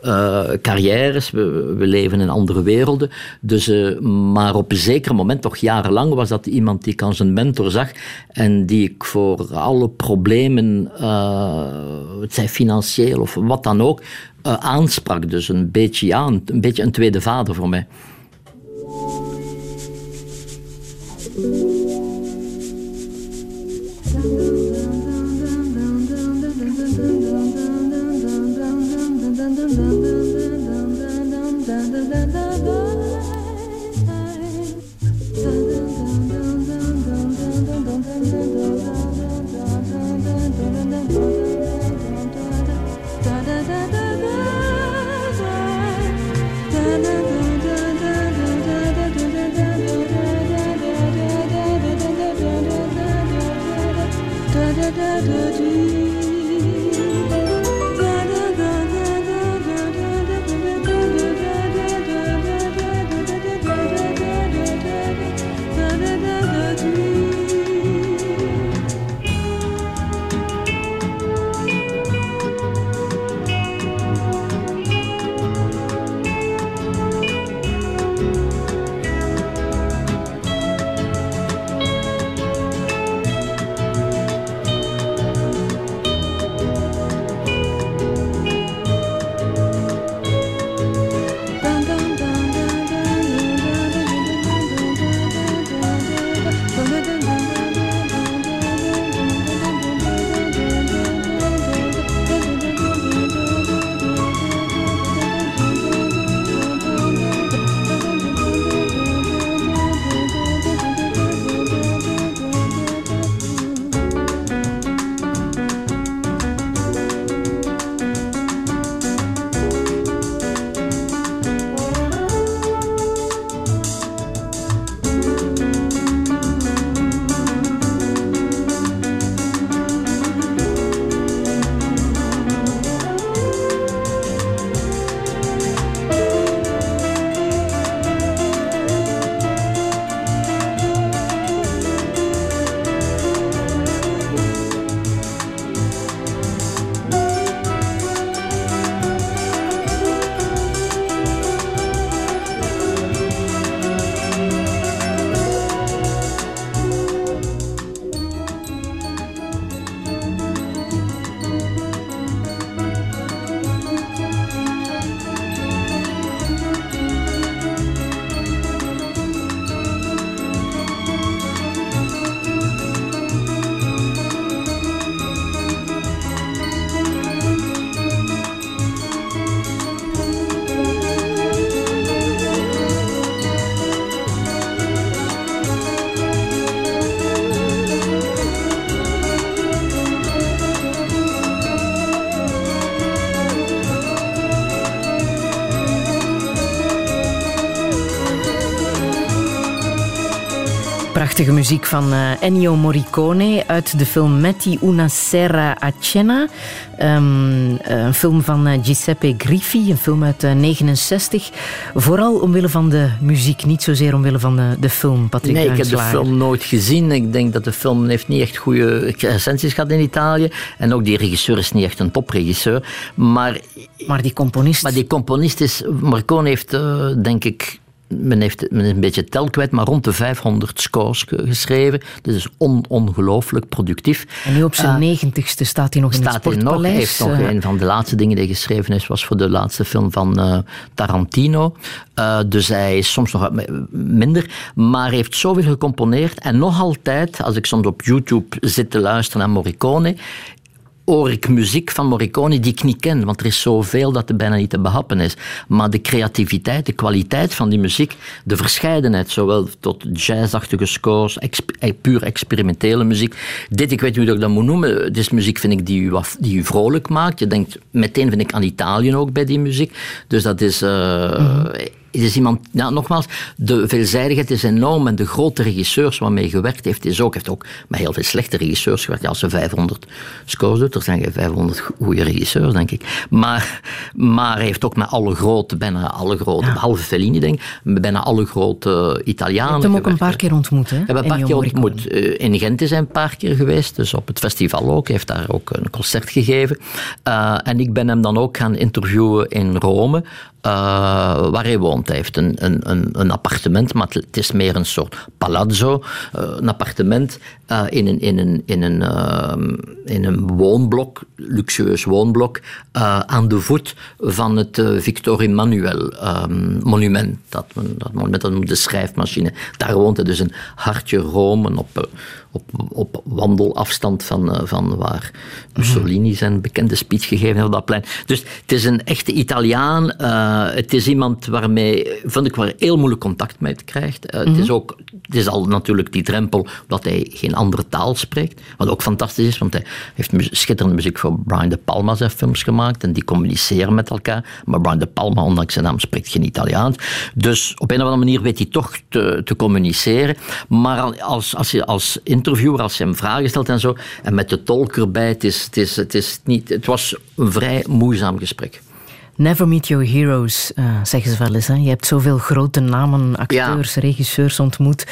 uh, carrières, we, we, leven in andere werelden. Dus, uh, maar op een zeker moment, toch jarenlang, was dat iemand die ik als een mentor zag en die ik voor alle problemen, het zij financieel of wat dan ook, aansprak. Dus een beetje, ja, een, een beetje een tweede vader voor mij. Thank you. Prachtige muziek van uh, Ennio Morricone uit de film Metti una sera a cena. Um, een film van uh, Giuseppe Griffi, een film uit 1969. Uh, Vooral omwille van de muziek, niet zozeer omwille van de, de film, Patrick Nee, ik heb de film nooit gezien. Ik denk dat de film heeft niet echt goede recensies gehad in Italië. En ook die regisseur is niet echt een topregisseur. Maar, maar die componist... Maar die componist is... Morricone heeft, denk ik men heeft men is een beetje tel kwijt, maar rond de 500 scores geschreven. Dus is on, ongelooflijk productief. En nu op zijn uh, negentigste staat hij nog in het sportpaleis. Hij heeft nog uh, een van de laatste dingen die hij geschreven is, was voor de laatste film van uh, Tarantino. dus hij is soms nog minder, maar heeft zoveel gecomponeerd. En nog altijd, als ik soms op YouTube zit te luisteren naar Morricone, hoor ik muziek van Morricone die ik niet ken, want er is zoveel dat er bijna niet te behappen is. Maar de creativiteit, de kwaliteit van die muziek, de verscheidenheid, zowel tot jazzachtige scores, exp puur experimentele muziek. Dit, ik weet niet hoe ik dat moet noemen, dit is muziek vind ik die u, die u vrolijk maakt. Je denkt, meteen vind ik aan Italië ook bij die muziek. Dus dat is... -hmm het is iemand, ja, nogmaals, de veelzijdigheid is enorm en de grote regisseurs waarmee hij gewerkt heeft, is ook, heeft ook met heel veel slechte regisseurs gewerkt. Ja, als ze 500 scores doet, er zijn geen 500 goede regisseurs, denk ik. Maar, maar hij heeft ook met alle grote, bijna alle grote, behalve Fellini, denk ik, bijna alle grote Italianen. Je hebt hem ook een paar keer ontmoet, hè? Hebben een paar keer ontmoet. Eh, in Gent is hij een paar keer geweest, dus op het festival ook. Hij heeft daar ook een concert gegeven. Uh, en ik ben hem dan ook gaan interviewen in Rome. Uh, waar hij woont. Hij heeft een, een, een, appartement, maar het is meer een soort palazzo. Uh, een appartement uh, in, een, in, een, in, een, in een woonblok, luxueus woonblok, aan de voet van het Victor Emmanuel um, monument. Dat, dat monument, dat noemt de schrijfmachine. Daar woont hij dus een hartje Rome op op, op wandelafstand van, uh, van waar Mussolini zijn bekende speech gegeven heeft op dat plein. Dus het is een echte Italiaan. Uh, het is iemand waarmee, vind ik, waar heel moeilijk contact mee krijgt. Uh, Het is ook, het is al natuurlijk die drempel dat hij geen andere taal spreekt. Wat ook fantastisch is, want hij heeft schitterende muziek voor Brian De Palma zijn films gemaakt en die communiceren met elkaar. Maar Brian De Palma, ondanks zijn naam, spreekt geen Italiaans. Dus op een of andere manier weet hij toch te, te communiceren. Maar als, als je als interviewer, als je hem vragen stelt en zo, en met de tolk erbij, het, is, het, is, het, is niet, het was een vrij moeizaam gesprek. Never meet your heroes, uh, zeggen ze wel eens. Hè? Je hebt zoveel grote namen, acteurs, regisseurs ontmoet.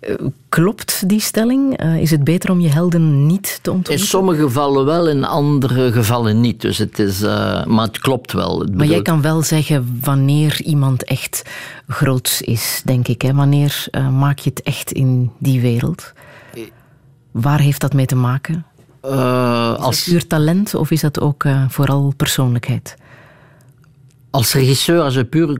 Uh, klopt die stelling? Uh, is het beter om je helden niet te ontmoeten? In sommige gevallen wel, in andere gevallen niet. Dus het is, maar het klopt wel. maar jij kan wel zeggen wanneer iemand echt groots is, denk ik. Hè? Wanneer maak je het echt in die wereld? Waar heeft dat mee te maken? Uh, is als... puur talent of is dat ook uh, vooral persoonlijkheid? Als regisseur, als puur,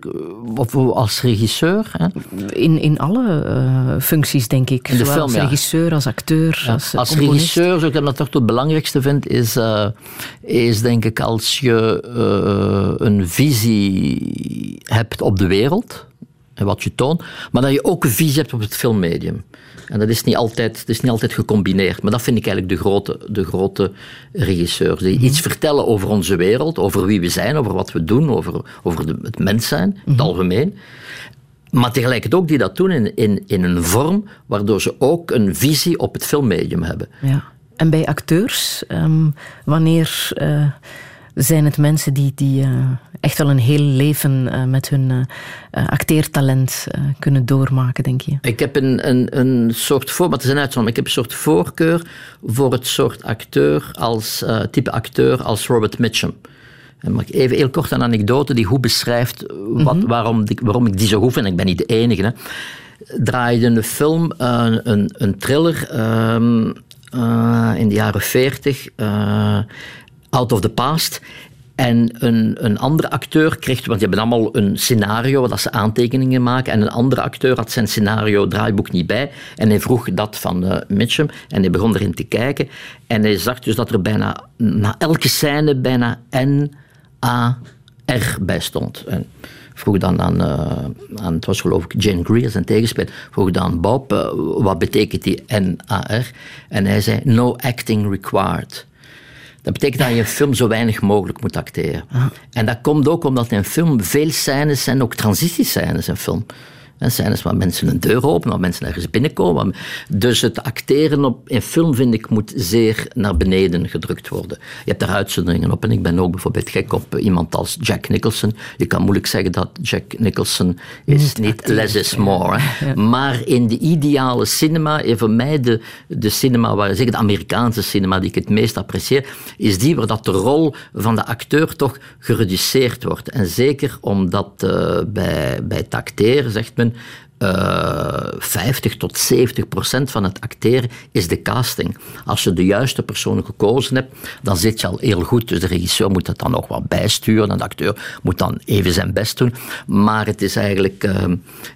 of als regisseur? Hè? In, in alle uh, functies, denk ik. In de film, als regisseur, als acteur, ja. als Als regisseur, zoals ik dat toch het belangrijkste vind, is, is denk ik als je een visie hebt op de wereld, en wat je toont, maar dat je ook een visie hebt op het filmmedium. En dat is niet altijd, dat is niet altijd gecombineerd. Maar dat vind ik eigenlijk de grote, de grote regisseurs. Die iets vertellen over onze wereld, over wie we zijn, over wat we doen, over, over de, het mens zijn, het mhm. algemeen. Maar tegelijkertijd ook die dat doen in, in, in een vorm waardoor ze ook een visie op het filmmedium hebben. Ja. En bij acteurs, um, wanneer uh, zijn het mensen die, die uh, echt wel een heel leven uh, met hun uh, acteertalent kunnen doormaken, denk je? Ik heb een, een, een soort voor, het is een uitzondering, ik heb een soort voorkeur voor het soort acteur als type acteur als Robert Mitchum. Ik even heel kort een anekdote die goed beschrijft wat, mm -hmm. waarom, waarom ik die zo goed vind. Ik ben niet de enige. Hè. Draaide een film, een, een thriller um, in de jaren 40 Out of the Past. En een, een andere acteur kreeg, want die hebben allemaal een scenario dat ze aantekeningen maken. En een andere acteur had zijn scenario draaiboek niet bij. En hij vroeg dat van uh, Mitchum. En hij begon erin te kijken. En hij zag dus dat er bijna na elke scène bijna N-A-R bij stond. En vroeg dan aan, uh, aan, het was geloof ik Jane Greer, zijn tegenspeler, vroeg dan Bob, uh, wat betekent die N-A-R? En hij zei, no acting required. Dat betekent dat je een film zo weinig mogelijk moet acteren. En dat komt ook omdat in een film veel scènes zijn, ook transitiescènes in film. En scènes waar mensen een deur openen, waar mensen ergens binnenkomen. Dus het acteren op, in film, vind ik, moet zeer naar beneden gedrukt worden. Je hebt daar uitzonderingen op. En ik ben ook bijvoorbeeld gek op iemand als Jack Nicholson. Je kan moeilijk zeggen dat Jack Nicholson is niet, less is more. Maar in de ideale cinema, en voor mij de, de cinema, waar, zeg de Amerikaanse cinema die ik het meest apprecieer, is die waar dat de rol van de acteur toch gereduceerd wordt. En zeker omdat uh, bij, bij het acteren, zegt men, uh, eh, 50 tot 70 procent van het acteren is de casting. Als je de juiste persoon gekozen hebt, dan zit je al heel goed. Dus de regisseur moet het dan nog wat bijsturen en de acteur moet dan even zijn best doen. Maar het is eigenlijk, uh,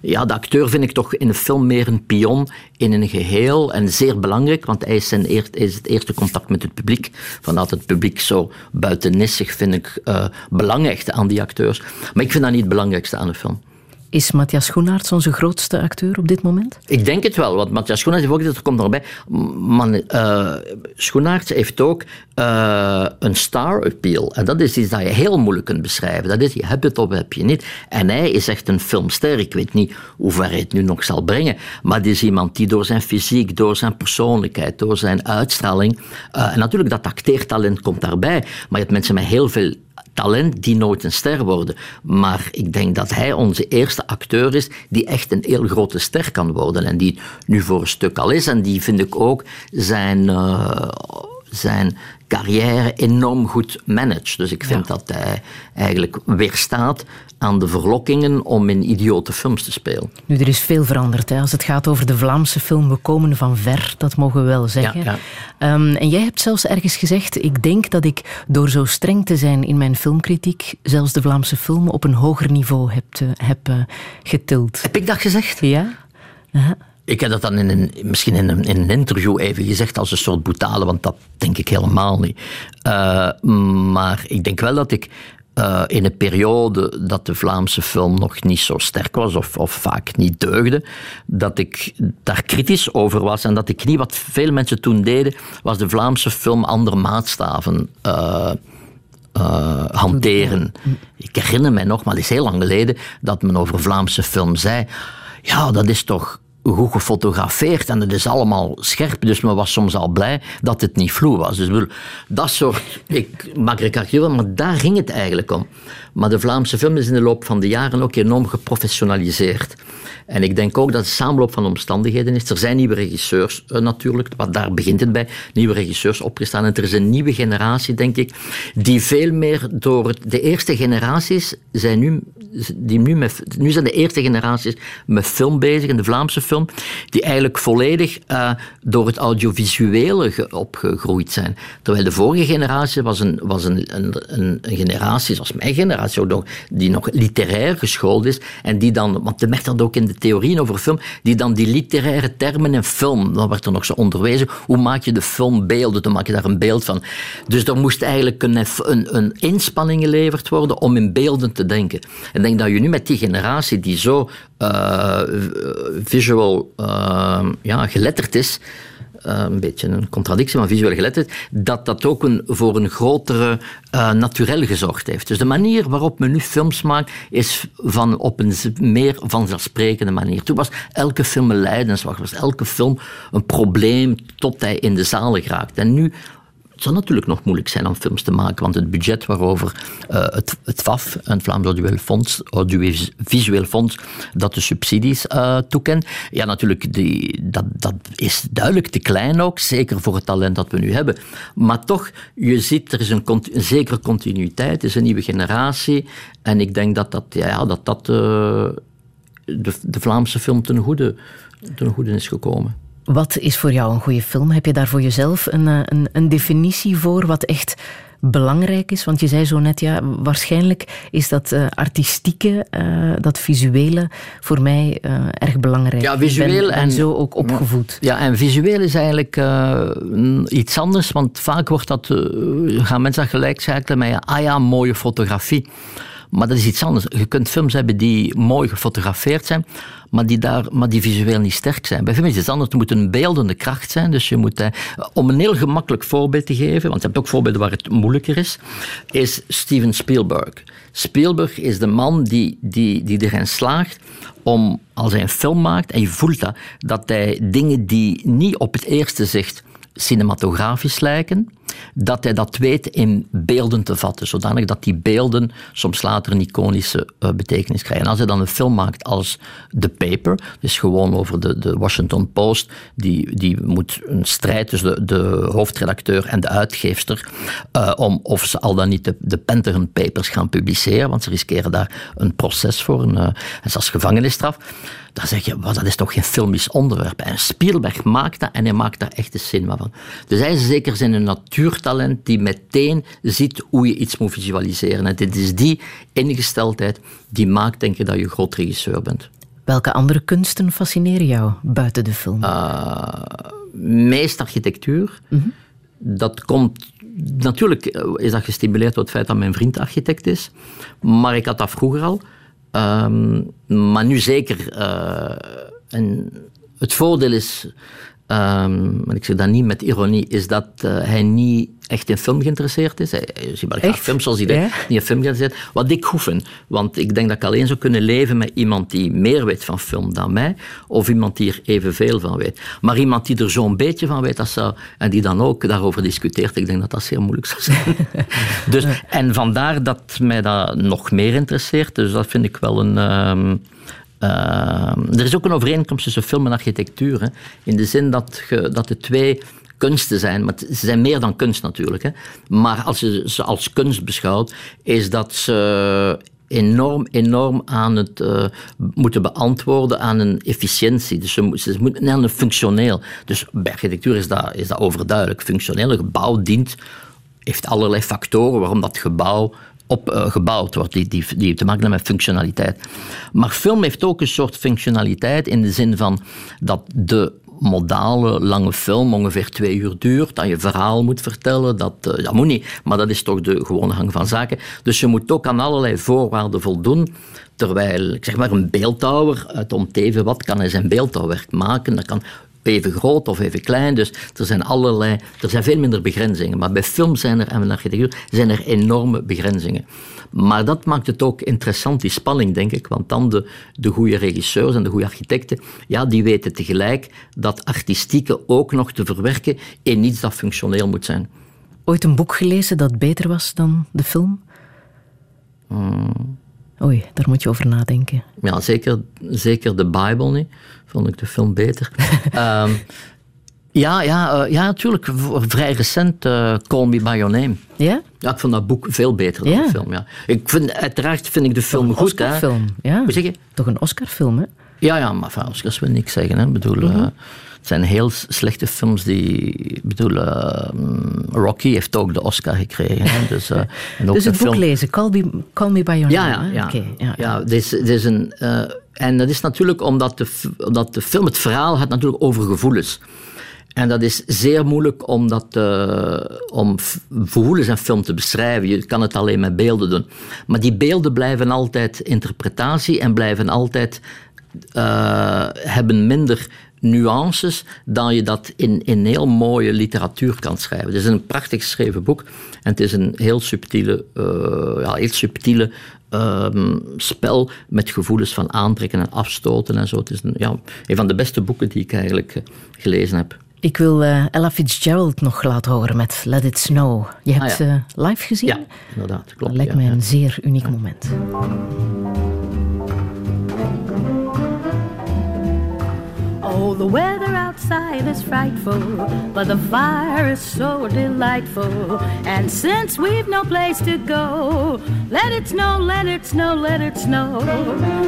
ja, de acteur vind ik toch in een film meer een pion in een geheel en zeer belangrijk, want hij is, is het eerste contact met het publiek. Vanuit het publiek zo buitennissig vind ik uh, belangrijk aan die acteurs. Maar ik vind dat niet het belangrijkste aan een film. Is Matthias Schoenaerts onze grootste acteur op dit moment? Ik denk het wel, want Matthias Schoenaerts heeft ook dat komt erbij. Man, uh, Schoenaerts heeft ook uh, een star appeal. En dat is iets dat je heel moeilijk kunt beschrijven. Dat is, je hebt het of heb je niet. En hij is echt een filmster. Ik weet niet hoe ver hij het nu nog zal brengen. Maar het is iemand die door zijn fysiek, door zijn persoonlijkheid, door zijn uitstraling. Uh, en natuurlijk, dat acteertalent komt daarbij. Maar je hebt mensen met heel veel talent die nooit een ster worden. Maar ik denk dat hij onze eerste acteur is die echt een heel grote ster kan worden. En die nu voor een stuk al is. En die vind ik ook zijn, uh, zijn carrière enorm goed managt. Dus ik vind dat hij eigenlijk weerstaat aan de verlokkingen om in idiote films te spelen. Nu, er is veel veranderd hè. als het gaat over de Vlaamse film. We komen van ver, dat mogen we wel zeggen. Ja, ja. Um, en jij hebt zelfs ergens gezegd, ik denk dat ik door zo streng te zijn in mijn filmkritiek zelfs de Vlaamse film op een hoger niveau heb, te, heb uh, getild. Heb ik dat gezegd? Ja. Uh -huh. Ik heb dat dan in een, misschien in een, in een, interview even gezegd als een soort brutale, want dat denk ik helemaal niet. Uh, maar ik denk wel dat ik uh, in een periode dat de Vlaamse film nog niet zo sterk was of, of, vaak niet deugde, dat ik daar kritisch over was en dat ik niet wat veel mensen toen deden, was de Vlaamse film andere maatstaven. Uh, hanteren. Ik herinner mij nog, maar het is heel lang geleden, dat men over Vlaamse film zei. Ja, dat is toch goed gefotografeerd en het is allemaal scherp. Dus men was soms al blij dat het niet vloe was. Dus dat soort, ik maak recalculen, maar daar ging het eigenlijk om. Maar de Vlaamse film is in de loop van de jaren ook enorm geprofessionaliseerd. En ik denk ook dat het samenloop van omstandigheden is. Er zijn nieuwe regisseurs uh, natuurlijk, want daar begint het bij. Nieuwe regisseurs opgestaan. En er is een nieuwe generatie, denk ik, die veel meer door de eerste generaties zijn nu, die nu, met, nu zijn de eerste generaties met film bezig, in de Vlaamse film, die eigenlijk volledig uh, door het audiovisuele opgegroeid zijn. Terwijl de vorige generatie was een, was een, een, een, een generatie, zoals mijn generatie die nog literair geschoold is en die dan, want je merkt dat ook in de theorieën over film, die dan die literaire termen in film, dan werd er nog zo onderwezen, hoe maak je de film beelden, dan maak je daar een beeld van. Dus er moest eigenlijk een, een, een inspanning geleverd worden om in beelden te denken. En ik denk dat je nu met die generatie die zo uh, visual uh, ja, geletterd is, een beetje een contradictie, maar visueel geletterd, dat dat ook een, voor een grotere uh, gezorgd heeft. Dus de manier waarop men nu films maakt, is van, op een meer vanzelfsprekende manier. Toen was elke film een lijdensweg, was elke film een probleem tot hij in de zalen geraakt. En nu het zal natuurlijk nog moeilijk zijn om films te maken, want het budget waarover uh, het, het FAF, het Vlaams Audiovisueel Fonds, Fonds, dat de subsidies uh, toekent, ja, natuurlijk, die, dat, dat is duidelijk te klein ook, zeker voor het talent dat we nu hebben. Maar toch, je ziet, er is een, een zekere continuïteit, er is een nieuwe generatie, en ik denk dat dat, ja, dat, dat uh, de, de Vlaamse film ten goede, ten goede is gekomen. Wat is voor jou een goede film? Heb je daar voor jezelf een, een, een definitie voor wat echt belangrijk is? Want je zei zo net, ja, waarschijnlijk is dat uh, artistieke, uh, dat visuele voor mij uh, erg belangrijk. Ja, visueel ben, en zo ook opgevoed. Ja, en visueel is eigenlijk iets anders, want vaak wordt dat, gaan mensen dat gelijk schakelen met, ah ja, mooie fotografie. Maar dat is iets anders. Je kunt films hebben die mooi gefotografeerd zijn, maar die, daar, maar die visueel niet sterk zijn. Bij film is het anders. Het moet een beeldende kracht zijn. Dus je moet, eh, om een heel gemakkelijk voorbeeld te geven, want je hebt ook voorbeelden waar het moeilijker is, is Steven Spielberg. Spielberg is de man die, die, die erin slaagt om, als hij een film maakt, en je voelt dat, dat hij dingen die niet op het eerste zicht cinematografisch lijken, dat hij dat weet in beelden te vatten, zodanig dat die beelden soms later een iconische uh, betekenis krijgen. En als hij dan een film maakt als The Paper, dus gewoon over de, de Washington Post, die, die moet een strijd tussen de, de hoofdredacteur en de uitgeefster uh, om of ze al dan niet de, de Pentagon Papers gaan publiceren, want ze riskeren daar een proces voor, een, uh, zelfs gevangenisstraf dan zeg je, wat, dat is toch geen filmisch onderwerp. En Spielberg maakt dat en hij maakt daar echt een cinema van. Dus hij is zeker zijn natuurtalent die meteen ziet hoe je iets moet visualiseren. En dit is die ingesteldheid die maakt, denk ik, dat je groot regisseur bent. Welke andere kunsten fascineren jou buiten de film? Uh, meest architectuur. Mm -hmm. Dat komt Natuurlijk is dat gestimuleerd door het feit dat mijn vriend architect is, maar ik had dat vroeger al. Ehm, maar nu zeker. eh, en het voordeel is, en ik zeg dat niet met ironie, is dat eh, hij niet echt in film geïnteresseerd is. Hij, hij ziet wel graag films zoals hij Ja? niet in film geïnteresseerd. Wat ik goed vind, want ik denk dat ik alleen zou kunnen leven met iemand die meer weet van film dan mij, of iemand die er evenveel van weet. Maar iemand die er zo'n beetje van weet, dat zou, en die dan ook daarover discuteert, ik denk dat dat zeer moeilijk zou zijn. [laughs] dus, en vandaar dat mij dat nog meer interesseert. Dus dat vind ik wel een... ehm, er is ook een overeenkomst tussen film en architectuur. In de zin dat, dat de twee kunsten zijn. Maar ze zijn meer dan kunst natuurlijk. Hè. Maar als je ze als kunst beschouwt, is dat ze enorm, enorm aan het eh, moeten beantwoorden aan een efficiëntie. Dus ze, ze moeten aan een functioneel. Dus bij architectuur is dat, is dat overduidelijk. Functioneel, een gebouw dient, heeft allerlei factoren waarom dat gebouw op, eh, gebouwd wordt, die, die, die te maken hebben met functionaliteit. Maar film heeft ook een soort functionaliteit in de zin van dat de modale lange film ongeveer twee uur duurt, dat je verhaal moet vertellen, dat, eh, dat moet niet, maar dat is toch de gewone gang van zaken. Dus je moet ook aan allerlei voorwaarden voldoen, terwijl, ik zeg maar, een beeldhouwer uit om te even wat kan hij zijn beeldhouwwerk maken, dat kan even groot of even klein. Dus er zijn allerlei, er zijn veel minder begrenzingen. Maar bij film zijn er, en bij architectuur, zijn er enorme begrenzingen. Maar dat maakt het ook interessant, die spanning, denk ik. Want dan de, de goede regisseurs en de goede architecten, ja, die weten tegelijk dat artistieke ook nog te verwerken in iets dat functioneel moet zijn. Ooit een boek gelezen dat beter was dan de film? Hmm. Oei, daar moet je over nadenken. Ja, zeker, zeker de Bible niet. Vond ik de film beter. [laughs] Ehm, ja, ja, eh, ja, natuurlijk. Vrij recent, eh, Call Me By Your Name. Ja? Ja, ik vond dat boek veel beter dan Ja. de film. Ja. Ik vind, uiteraard vind ik de film Een goed. Oscarfilm. Ja. Hoe zeg je? Toch een Oscarfilm, hè? Ja, ja, maar enfin, Oscars wil niks zeggen. Hè. Ik bedoel, Mhm. eh, het zijn heel slechte films die... Ik bedoel, eh, mm, Rocky heeft ook de Oscar gekregen. Hè. Dus, eh, [laughs] en ook Dus het boek film- lezen, Call Me, Call me By Your ja, Name. ja, ja. Oké, ja, ja. dit is, dit is een, eh, en dat is natuurlijk omdat de, omdat de film, het verhaal gaat natuurlijk over gevoelens. En dat is zeer moeilijk om, dat, om gevoelens en film te beschrijven. Je kan het alleen met beelden doen. Maar die beelden blijven altijd interpretatie en blijven altijd hebben minder nuances dan je dat in, in heel mooie literatuur kan schrijven. Het is een prachtig geschreven boek en het is een heel subtiele, eh, ja, heel subtiele ehm, spel met gevoelens van aantrekken en afstoten en zo. Het is een, ja, een van de beste boeken die ik eigenlijk eh, gelezen heb. Ik wil eh, Ella Fitzgerald nog laten horen met Let It Snow. Je hebt Ah, ja. eh, live gezien? Ja, inderdaad. Dat Klopt. lijkt ja, mij een zeer uniek moment. Oh, the weather outside is frightful, but the fire is so delightful. And since we've no place to go, let it snow, let it snow, let it snow.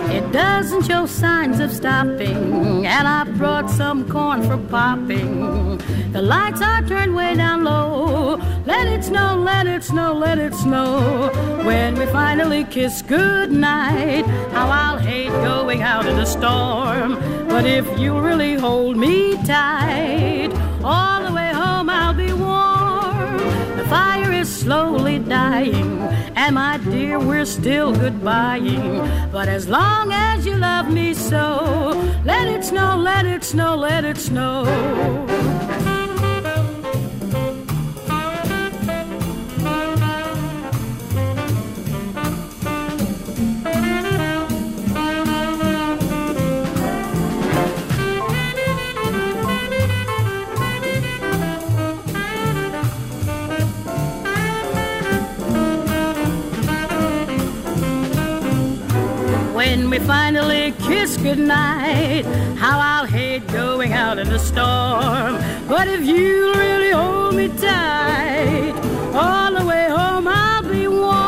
It doesn't show signs of stopping, and I brought some corn for popping. The lights are turned way down low. Let it snow, let it snow, let it snow. When we finally kiss goodnight, how I'll hate going out in a storm. But if you really hold me tight, all the way home I'll be warm. The fire is slowly dying, and my dear, we're still goodbying. But as long as you love me so, let it snow, let it snow, let it snow. We finally kiss goodnight, how I'll hate going out in the storm. But if you really hold me tight, all the way home I'll be warm.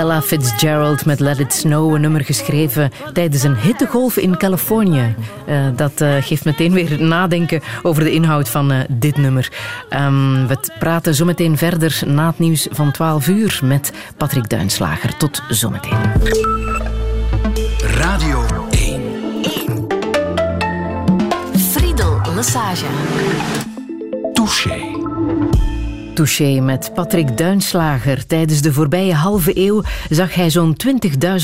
Ella Fitzgerald met Let It Snow, een nummer geschreven tijdens een hittegolf in Californië. Eh, dat eh, geeft meteen weer nadenken over de inhoud van eh, dit nummer. Ehm, we praten zometeen verder na het nieuws van 12 uur met Patrick Duinslager. Tot zometeen. Radio 1. Lesage. Touché. Touché met Patrick Duinslager. Tijdens de voorbije halve eeuw zag hij zo'n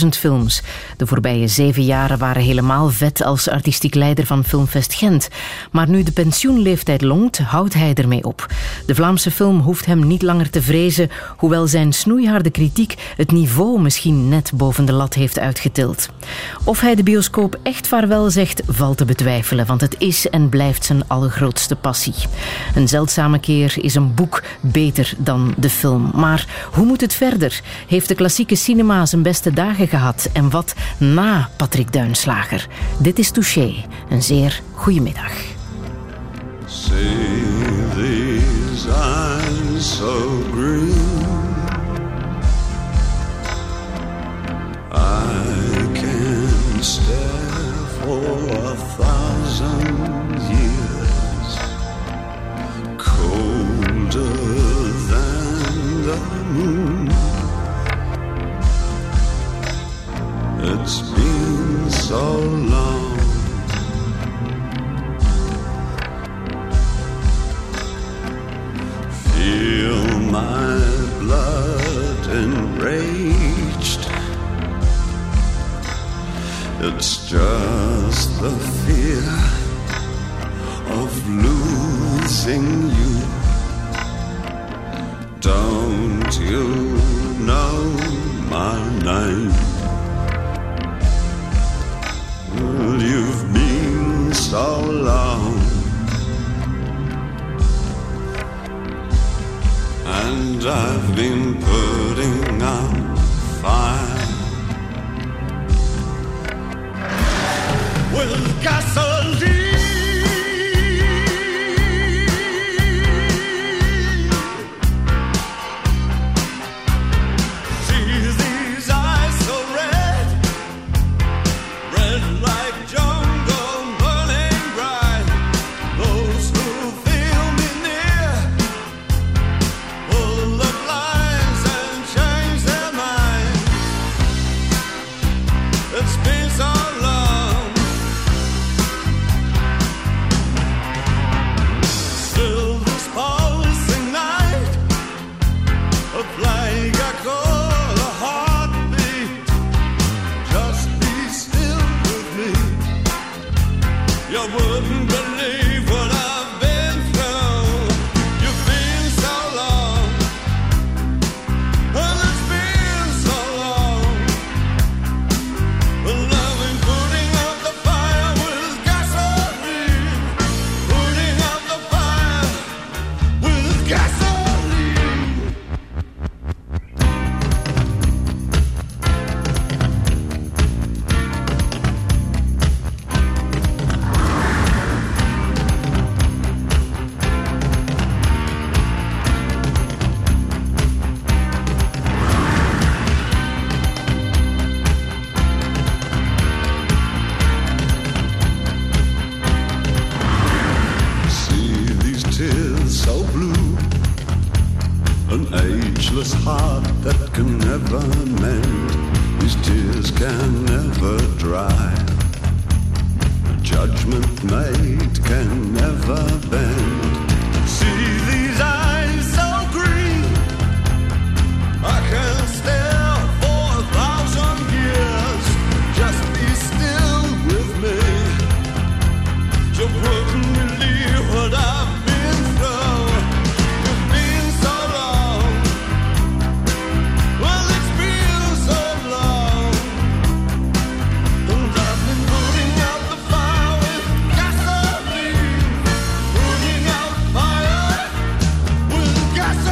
20.000 films. De voorbije zeven jaren waren helemaal vet als artistiek leider van Filmfest Gent. Maar nu de pensioenleeftijd longt, houdt hij ermee op. De Vlaamse film hoeft hem niet langer te vrezen, hoewel zijn snoeiharde kritiek het niveau misschien net boven de lat heeft uitgetild. Of hij de bioscoop echt vaarwel zegt, valt te betwijfelen, want het is en blijft zijn allergrootste passie. Een zeldzame keer is een boek beter dan de film. Maar hoe moet het verder? Heeft de klassieke cinema zijn beste dagen gehad? En wat na Patrick Duinslager? Dit is Touché. Een zeer goede middag. I can for a thousand the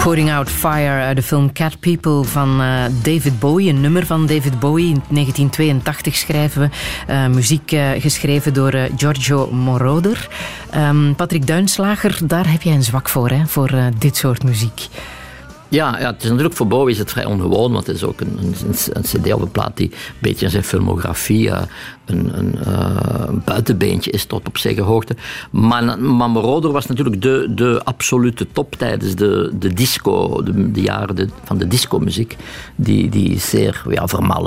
Pouring Out Fire uit de film Cat People van eh, David Bowie. Een nummer van David Bowie. In 1982 schrijven we. Eh, muziek eh, geschreven door eh, Giorgio Moroder. Ehm, Patrick Duinslager, daar heb jij een zwak voor, hè? Voor eh, dit soort muziek. Ja, ja, het is natuurlijk voor Bowie is het vrij ongewoon, want het is ook een, een, cd een plaat die een beetje zijn filmografie een, een, een, buitenbeentje is tot op zekere hoogte. Maar, maar was natuurlijk de, de absolute top tijdens de, de disco, de, de jaren van de discomuziek, die, die zeer ja,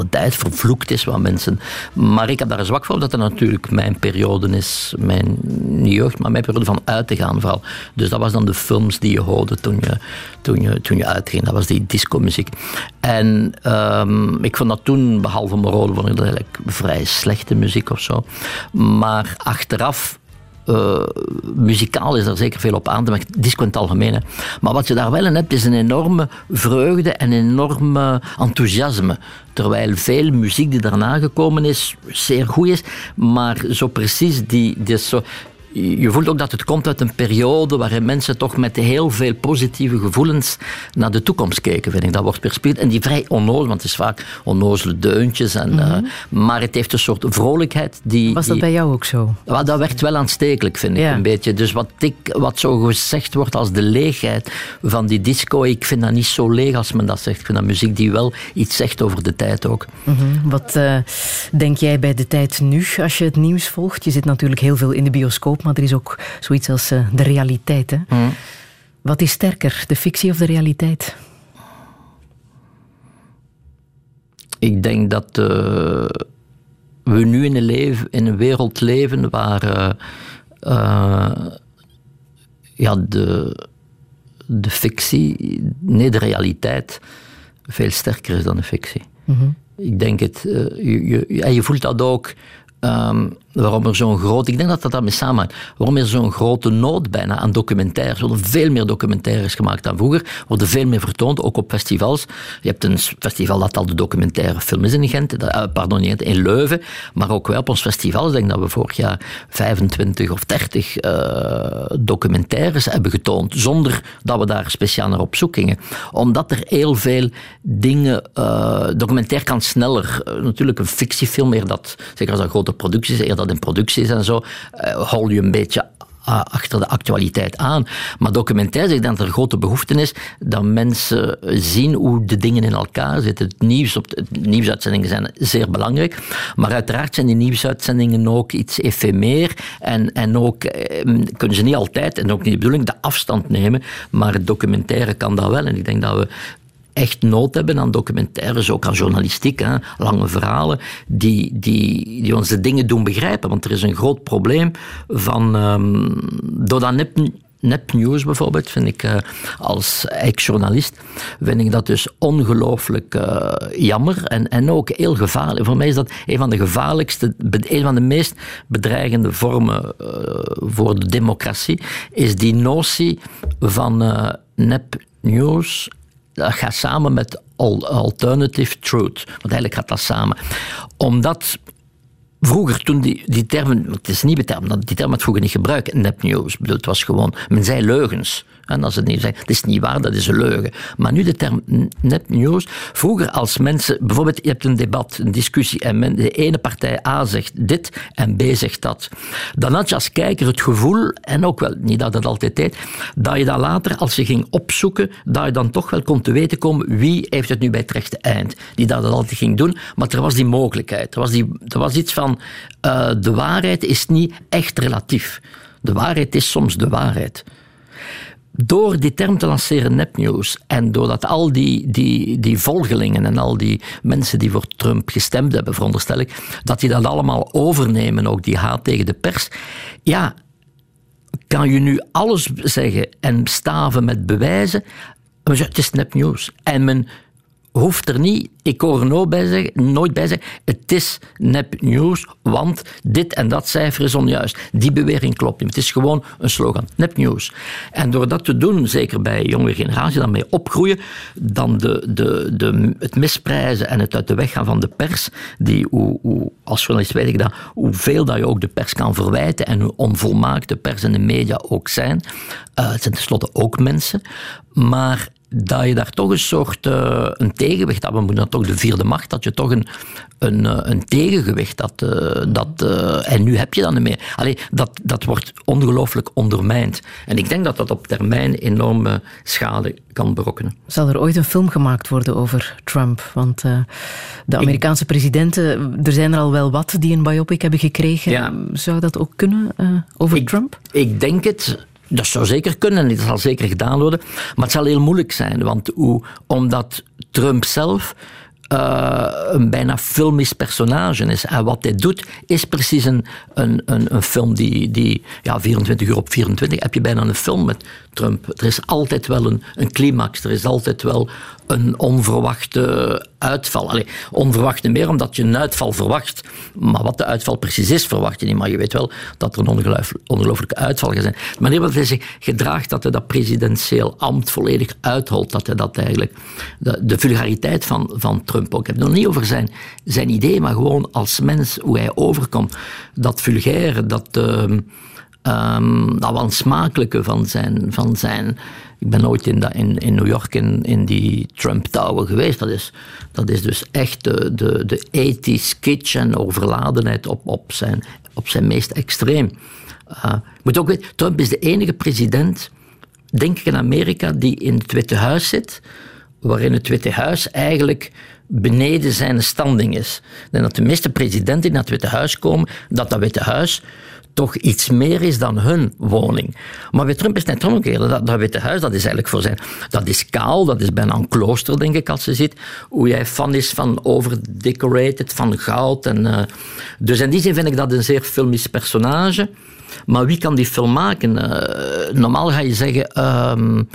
tijd vervloekt is, wat mensen... Maar ik heb daar een zwak voor, omdat het natuurlijk mijn periode is, mijn jeugd, maar mijn periode van uit te gaan vooral. Dus dat was dan de films die je hoorde toen je, toen je, toen je uitging. Dat was die disco-muziek. En um, ik vond dat toen, behalve Morode, vond ik dat eigenlijk vrij slechte muziek of zo. Maar achteraf uh, muzikaal is er zeker veel op aan te merken, disco in het algemeen. Maar wat je daar wel in hebt, is een enorme vreugde en een enorm enthousiasme. Terwijl veel muziek die daarna gekomen is, zeer goed is, maar zo precies die, die zo, je voelt ook dat het komt uit een periode waarin mensen toch met heel veel positieve gevoelens naar de toekomst keken, vind ik. Dat wordt weerspiegeld. En die vrij onnozel, want het is vaak onnozele deuntjes. En, mm maar het heeft een soort vrolijkheid. Die, Was dat bij jou ook zo? dat werd wel aanstekelijk, vind ik een beetje. Dus wat, ik, wat zo gezegd wordt als de leegheid van die disco, ik vind dat niet zo leeg als men dat zegt. Ik vind dat muziek die wel iets zegt over de tijd ook. Mhm. Wat uh, denk jij bij de tijd nu, als je het nieuws volgt? Je zit natuurlijk heel veel in de bioscoop, maar er is ook zoiets als uh, de realiteit. Hè? Mm. Wat is sterker, de fictie of de realiteit? Ik denk dat uh, we nu in een, leven, in een wereld leven waar uh, ja, de, de fictie, nee, de realiteit veel sterker is dan de fictie. Mm -hmm. Ik denk het, je, je, je voelt dat ook um, waarom er zo'n groot, ik denk dat dat daarmee samenhangt, waarom er zo'n grote nood bijna aan documentaires. Er worden veel meer documentaires gemaakt dan vroeger, worden veel meer vertoond, ook op festivals. Je hebt een festival dat al de documentaire film is in Gent, uh, pardon, in Leuven, maar ook wel op ons festival. Ik denk dat we vorig jaar 25 of 30 uh, documentaires hebben getoond, zonder dat we daar speciaal naar op zoek gingen. Omdat er heel veel dingen, uh, documentair kan sneller, natuurlijk een fictiefilm, meer dat, zeker als dat grote producties, eerder in producties en zo, uh, hol je een beetje achter de actualiteit aan. Maar documentaire, ik denk dat er grote behoefte is dat mensen zien hoe de dingen in elkaar zitten. Het nieuws op de, nieuwsuitzendingen zijn zeer belangrijk, maar uiteraard zijn die nieuwsuitzendingen ook iets efemeer en, en ook eh, kunnen ze niet altijd, en ook niet de bedoeling, de afstand nemen, maar het documentaire kan dat wel. En ik denk dat we echt nood hebben aan documentaires, ook aan journalistiek, hè, lange verhalen, die, die, die ons de dingen doen begrijpen. Want er is een groot probleem van, um, doordat nep, nepnieuws bijvoorbeeld, vind ik uh, als ex-journalist, vind ik dat dus ongelooflijk uh, jammer en, en ook heel gevaarlijk. Voor mij is dat een van de gevaarlijkste, een van de meest bedreigende vormen uh, voor de democratie, is die notie van nepnieuws dat gaat samen met alternative truth. Want eigenlijk gaat dat samen. Omdat Vroeger, toen die, die termen, het is niet term, die term had vroeger niet gebruikt, nepnieuws. Het was gewoon, men zei leugens. En als het niet zei, het is niet waar, dat is een leugen. Maar nu de term nepnieuws. Vroeger als mensen, bijvoorbeeld je hebt een debat, een discussie en de ene partij A zegt dit en B zegt dat. Dan had je als kijker het gevoel, en ook wel, niet dat het altijd deed, dat je dan later, als je ging opzoeken, dat je dan toch wel kon te weten komen wie heeft het nu bij het rechte eind. Die dat altijd ging doen, maar er was die mogelijkheid. Er was, die, er was iets van, uh, de waarheid is niet echt relatief. De waarheid is soms de waarheid door die term te lanceren nepnieuws en doordat al die, die, die volgelingen en al die mensen die voor Trump gestemd hebben, veronderstel ik, dat die dat allemaal overnemen, ook die haat tegen de pers, ja, kan je nu alles zeggen en staven met bewijzen, maar het is nepnieuws. En men hoeft er niet, ik hoor nooit bij zeggen, nooit bij zeggen, het is nep nieuws, want dit en dat cijfer is onjuist. Die bewering klopt niet. Het is gewoon een slogan, nep nieuws. En door dat te doen, zeker bij jonge generatie, dan mee opgroeien, dan de, de, de, het misprijzen en het uit de weg gaan van de pers, die, hoe, hoe, als journalist weet ik dat, hoeveel dat je ook de pers kan verwijten en hoe onvolmaakt de pers en de media ook zijn. Uh, het zijn tenslotte ook mensen. Maar dat je daar toch een soort uh, een tegenwicht hebt. We moeten dan toch de vierde macht, dat je toch een, een, uh, een tegengewicht had. Uh, dat, en nu heb je dat niet meer. Allee, dat, dat wordt ongelooflijk ondermijnd. En ik denk dat dat op termijn enorme schade kan berokkenen. Zal er ooit een film gemaakt worden over Trump? Want de Amerikaanse ik, presidenten, er zijn er al wel wat die een biopic hebben gekregen. Ja. Zou dat ook kunnen over ik, Trump? Ik denk het. Dat zou zeker kunnen en dat zal zeker gedaan worden. Maar het zal heel moeilijk zijn, want hoe, omdat Trump zelf uh, een bijna filmisch personage is. En wat hij doet, is precies een, een, een, een, film die, die ja, 24 uur op 24 heb je bijna een film met Trump. Er is altijd wel een, een climax, er is altijd wel een onverwachte uitval. Allee, onverwachte meer omdat je een uitval verwacht. Maar wat de uitval precies is, verwacht je niet. Maar je weet wel dat er een ongelooflijke uitval gaat zijn. De manier waarop hij zich gedraagt, dat hij dat presidentieel ambt volledig uitholt, dat hij dat eigenlijk... De, vulgariteit van, van Trump ook. Ik heb nog niet over zijn, zijn idee, maar gewoon als mens, hoe hij overkomt. Dat vulgaire, dat... Uh, um, dat wansmakelijke van zijn, van zijn ik ben nooit in, in, in New York in, in die Trump Tower geweest. Dat is, dat is dus echt de, de, de ethisch kitsch en overladenheid op, op, zijn, op zijn meest extreem. Uh, moet ook weten, Trump is de enige president, denk ik in Amerika, die in het Witte Huis zit, waarin het Witte Huis eigenlijk beneden zijn standing is. Denk dat de meeste presidenten die naar het Witte Huis komen, dat dat Witte Huis toch iets meer is dan hun woning. Maar bij Trump is net omgekeerd. Dat, dat Witte Huis, dat is eigenlijk voor zijn... Dat is kaal, dat is bijna een klooster, denk ik, als je ziet hoe jij fan is van overdecorated, van goud. En, uh, dus in die zin vind ik dat een zeer filmisch personage. Maar wie kan die film maken? Uh, normaal ga je zeggen, um,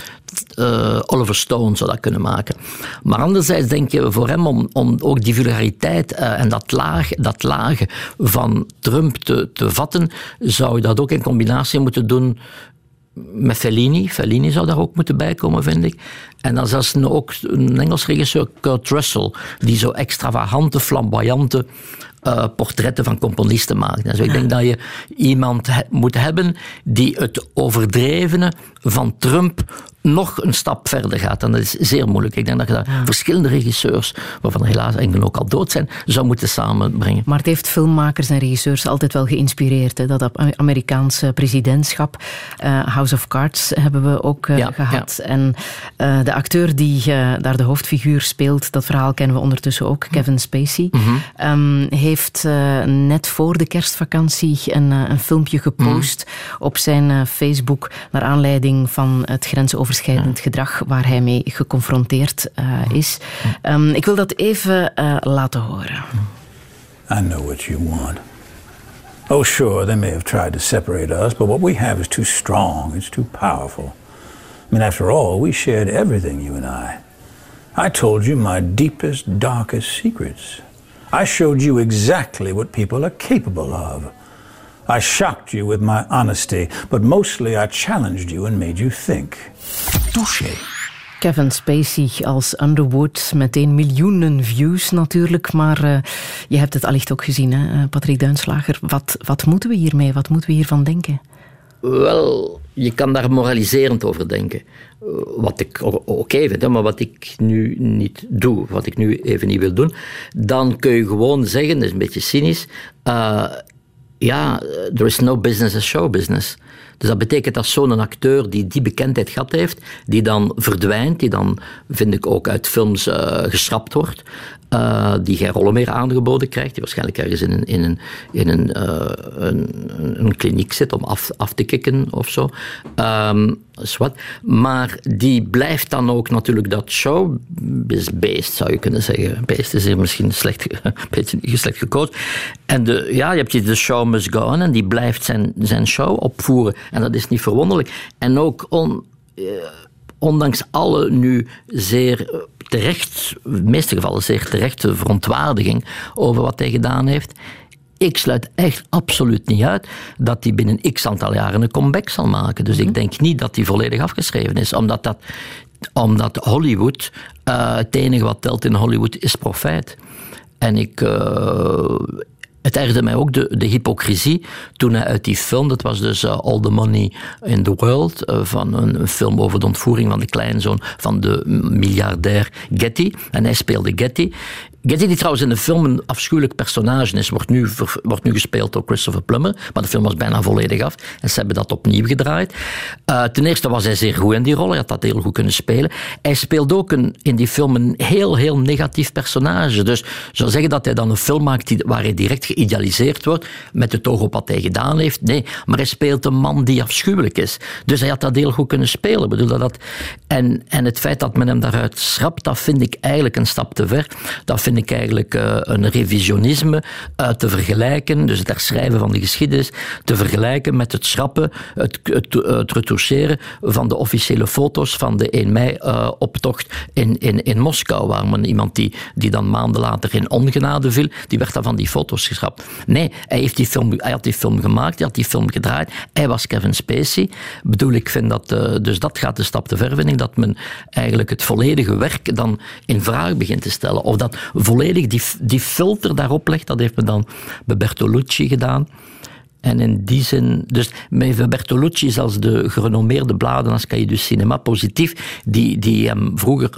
uh, Oliver Stone zou dat kunnen maken. Maar anderzijds denk je voor hem om, om ook die vulgariteit uh, en dat, laag, dat lage van Trump te, te vatten, zou je dat ook in combinatie moeten doen met Fellini. Fellini zou daar ook moeten bijkomen, vind ik. En dan zelfs ook een Engels regisseur, Kurt Russell, die zo extravagante, flamboyante uh, portretten van componisten maakt. Ik denk dat je iemand moet hebben die het overdrevene van Trump nog een stap verder gaat. En dat is zeer moeilijk. Ik denk dat je daar verschillende regisseurs, waarvan helaas enkele ook al dood zijn, zou moeten samenbrengen. Maar het heeft filmmakers en regisseurs altijd wel geïnspireerd. Hè? Dat Amerikaanse presidentschap, uh, House of Cards, hebben we ook uh, gehad. En uh, de acteur die daar de hoofdfiguur speelt, dat verhaal kennen we ondertussen ook, Kevin Spacey, mm -hmm. um, heeft net voor de kerstvakantie een, een filmpje gepost mm -hmm. op zijn Facebook naar aanleiding van het grensoverschrijdend grensoverschrijdend gedrag waar hij mee geconfronteerd uh, is. Um, ik wil dat even uh, laten horen. I know what you want. Oh, sure, they may have tried to separate us, but what we have is too strong, it's too powerful. I mean, after all, we shared everything, you and I. I told you my deepest, darkest secrets. I showed you exactly what people are capable of. I shocked you with my honesty, but mostly I challenged you and made you think. Touché. Kevin Spacey als Underwood, meteen miljoenen views natuurlijk, maar uh, je hebt het allicht ook gezien, hè, eh, Patrick Duinslager. Wat, wat moeten we hiermee? Wat moeten we hiervan denken? Wel, je kan daar moraliserend over denken. Eh, wat ik oké okay vind, maar wat ik nu niet doe, wat ik nu even niet wil doen, dan kun je gewoon zeggen, dat is een beetje cynisch, uh, ja, there is no business as show business. Dus dat betekent dat zo'n acteur die die bekendheid gehad heeft, die dan verdwijnt, die dan, vind ik, ook uit films uh, geschrapt wordt, uh, die geen rollen meer aangeboden krijgt, die waarschijnlijk ergens in een, in een, in een, uh, een, een, kliniek zit om af, af te kicken of zo. Um, wat. Maar die blijft dan ook natuurlijk dat showbeest, zou je kunnen zeggen. Beest is hier misschien slecht, [laughs] een beetje slecht gekozen. En de, ja, je hebt de show must go on en die blijft zijn, zijn show opvoeren. En dat is niet verwonderlijk. En ook on, uh, ondanks alle nu zeer terecht, in de meeste gevallen zeer terechte verontwaardiging over wat hij gedaan heeft. Ik sluit echt absoluut niet uit dat hij binnen x aantal jaren een comeback zal maken. Dus ik mhm. denk niet dat hij volledig afgeschreven is, omdat, dat, omdat Hollywood, uh, het enige wat telt in Hollywood is profijt. En ik, uh, het ergerde mij ook de, de hypocrisie toen hij uit die film, dat was dus uh, All the Money in the World, uh, van een, een, film over de ontvoering van de kleinzoon van de miljardair Getty. En hij speelde Getty. Getty, die trouwens in de film een afschuwelijk personage is, wordt nu, wordt nu gespeeld door Christopher Plummer, maar de film was bijna volledig af en ze hebben dat opnieuw gedraaid. Uh, ten eerste was hij zeer goed in die rol, hij had dat heel goed kunnen spelen. Hij speelt ook een, in die film een heel, heel negatief personage. Dus zou zeggen dat hij dan een film maakt die, waar hij direct geïdealiseerd wordt, met het oog op wat hij gedaan heeft. Nee, maar hij speelt een man die afschuwelijk is. Dus hij had dat heel goed kunnen spelen. bedoel, dat, en, en het feit dat men hem daaruit schrapt, dat vind ik eigenlijk een stap te ver. Dat vind ik eigenlijk uh, een revisionisme uh, te vergelijken, dus het herschrijven van de geschiedenis, te vergelijken met het schrappen, het, het, retoucheren van de officiële foto's van de 1 mei-optocht uh, in, in, in Moskou, waar men iemand die, die dan maanden later in ongenade viel, die werd dan van die foto's geschrapt. Nee, hij, heeft die film, hij had die film gemaakt, hij had die film gedraaid, hij was Kevin Spacey. Bedoel, ik vind dat, dus dat gaat een stap te ver, vind ik, dat men eigenlijk het volledige werk dan in vraag begint te stellen. Of dat volledig die, die filter daarop legt, dat heeft men dan bij Bertolucci gedaan. En in die zin, dus Bertolucci, zelfs de gerenommeerde bladen als Cahiers du Cinema positief, die, die hem vroeger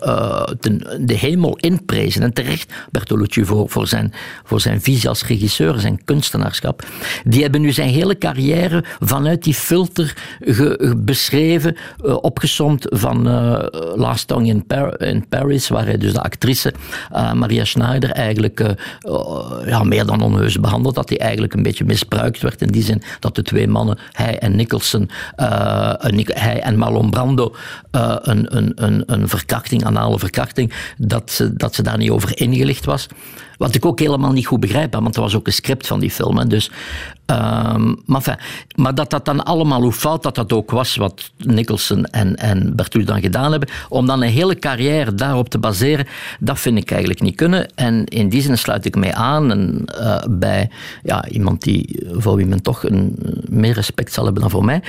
ten, de hemel inprezen. En terecht, Bertolucci, voor, voor, zijn, voor zijn visie als regisseur, zijn kunstenaarschap. Die hebben nu zijn hele carrière vanuit die filter beschreven, uh, opgesomd van uh, Last Song in, Par in, Paris, waar hij dus de actrice Maria Schneider eigenlijk ja, meer dan onheus behandeld had, die eigenlijk een beetje misbruikt werd in die zin dat de twee mannen, hij en Nicholson, uh, hij en Marlon Brando, uh, een, een, een, een verkrachting, anale verkrachting, dat ze, dat ze daar niet over ingelicht was. Wat ik ook helemaal niet goed begrijp, want er was ook een script van die film. Dus, um, maar, maar dat dat dan allemaal, hoe fout dat dat ook was, wat Nicholson en, en dan gedaan hebben, om dan een hele carrière daarop te baseren, dat vind ik eigenlijk niet kunnen. En in die zin sluit ik mij aan en, uh, bij ja, iemand die, voor wie men toch een, meer respect zal hebben dan voor mij,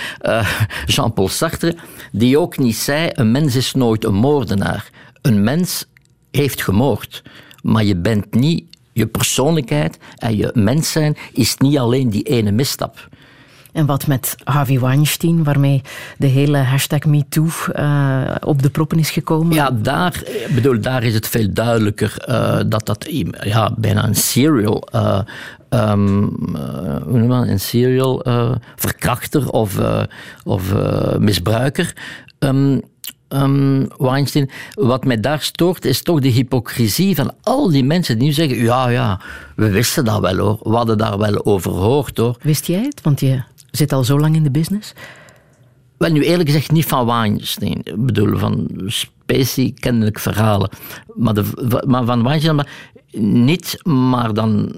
[laughs] Jean-Paul Sartre, die ook niet zei, een mens is nooit een moordenaar. Een mens heeft gemoord maar je bent niet, je persoonlijkheid en je mens zijn is niet alleen die ene misstap. En wat met Harvey Weinstein, waarmee de hele hashtag MeToo uh, op de proppen is gekomen? Ja, daar, bedoel, daar is het veel duidelijker uh, dat dat ja, bijna een serial... Uh, um, hoe noem je een serial verkrachter of, of misbruiker um, um, Weinstein. Wat mij daar stoort, is toch de hypocrisie van al die mensen die nu zeggen: ja, ja, we wisten dat wel hoor, we hadden daar wel over gehoord hoor. Wist jij het? Want je zit al zo lang in de business. Wel, nu eerlijk gezegd niet van Weinstein. Ik bedoel, van Spacey kennelijk verhalen. Maar, de, maar van maar niet, maar dan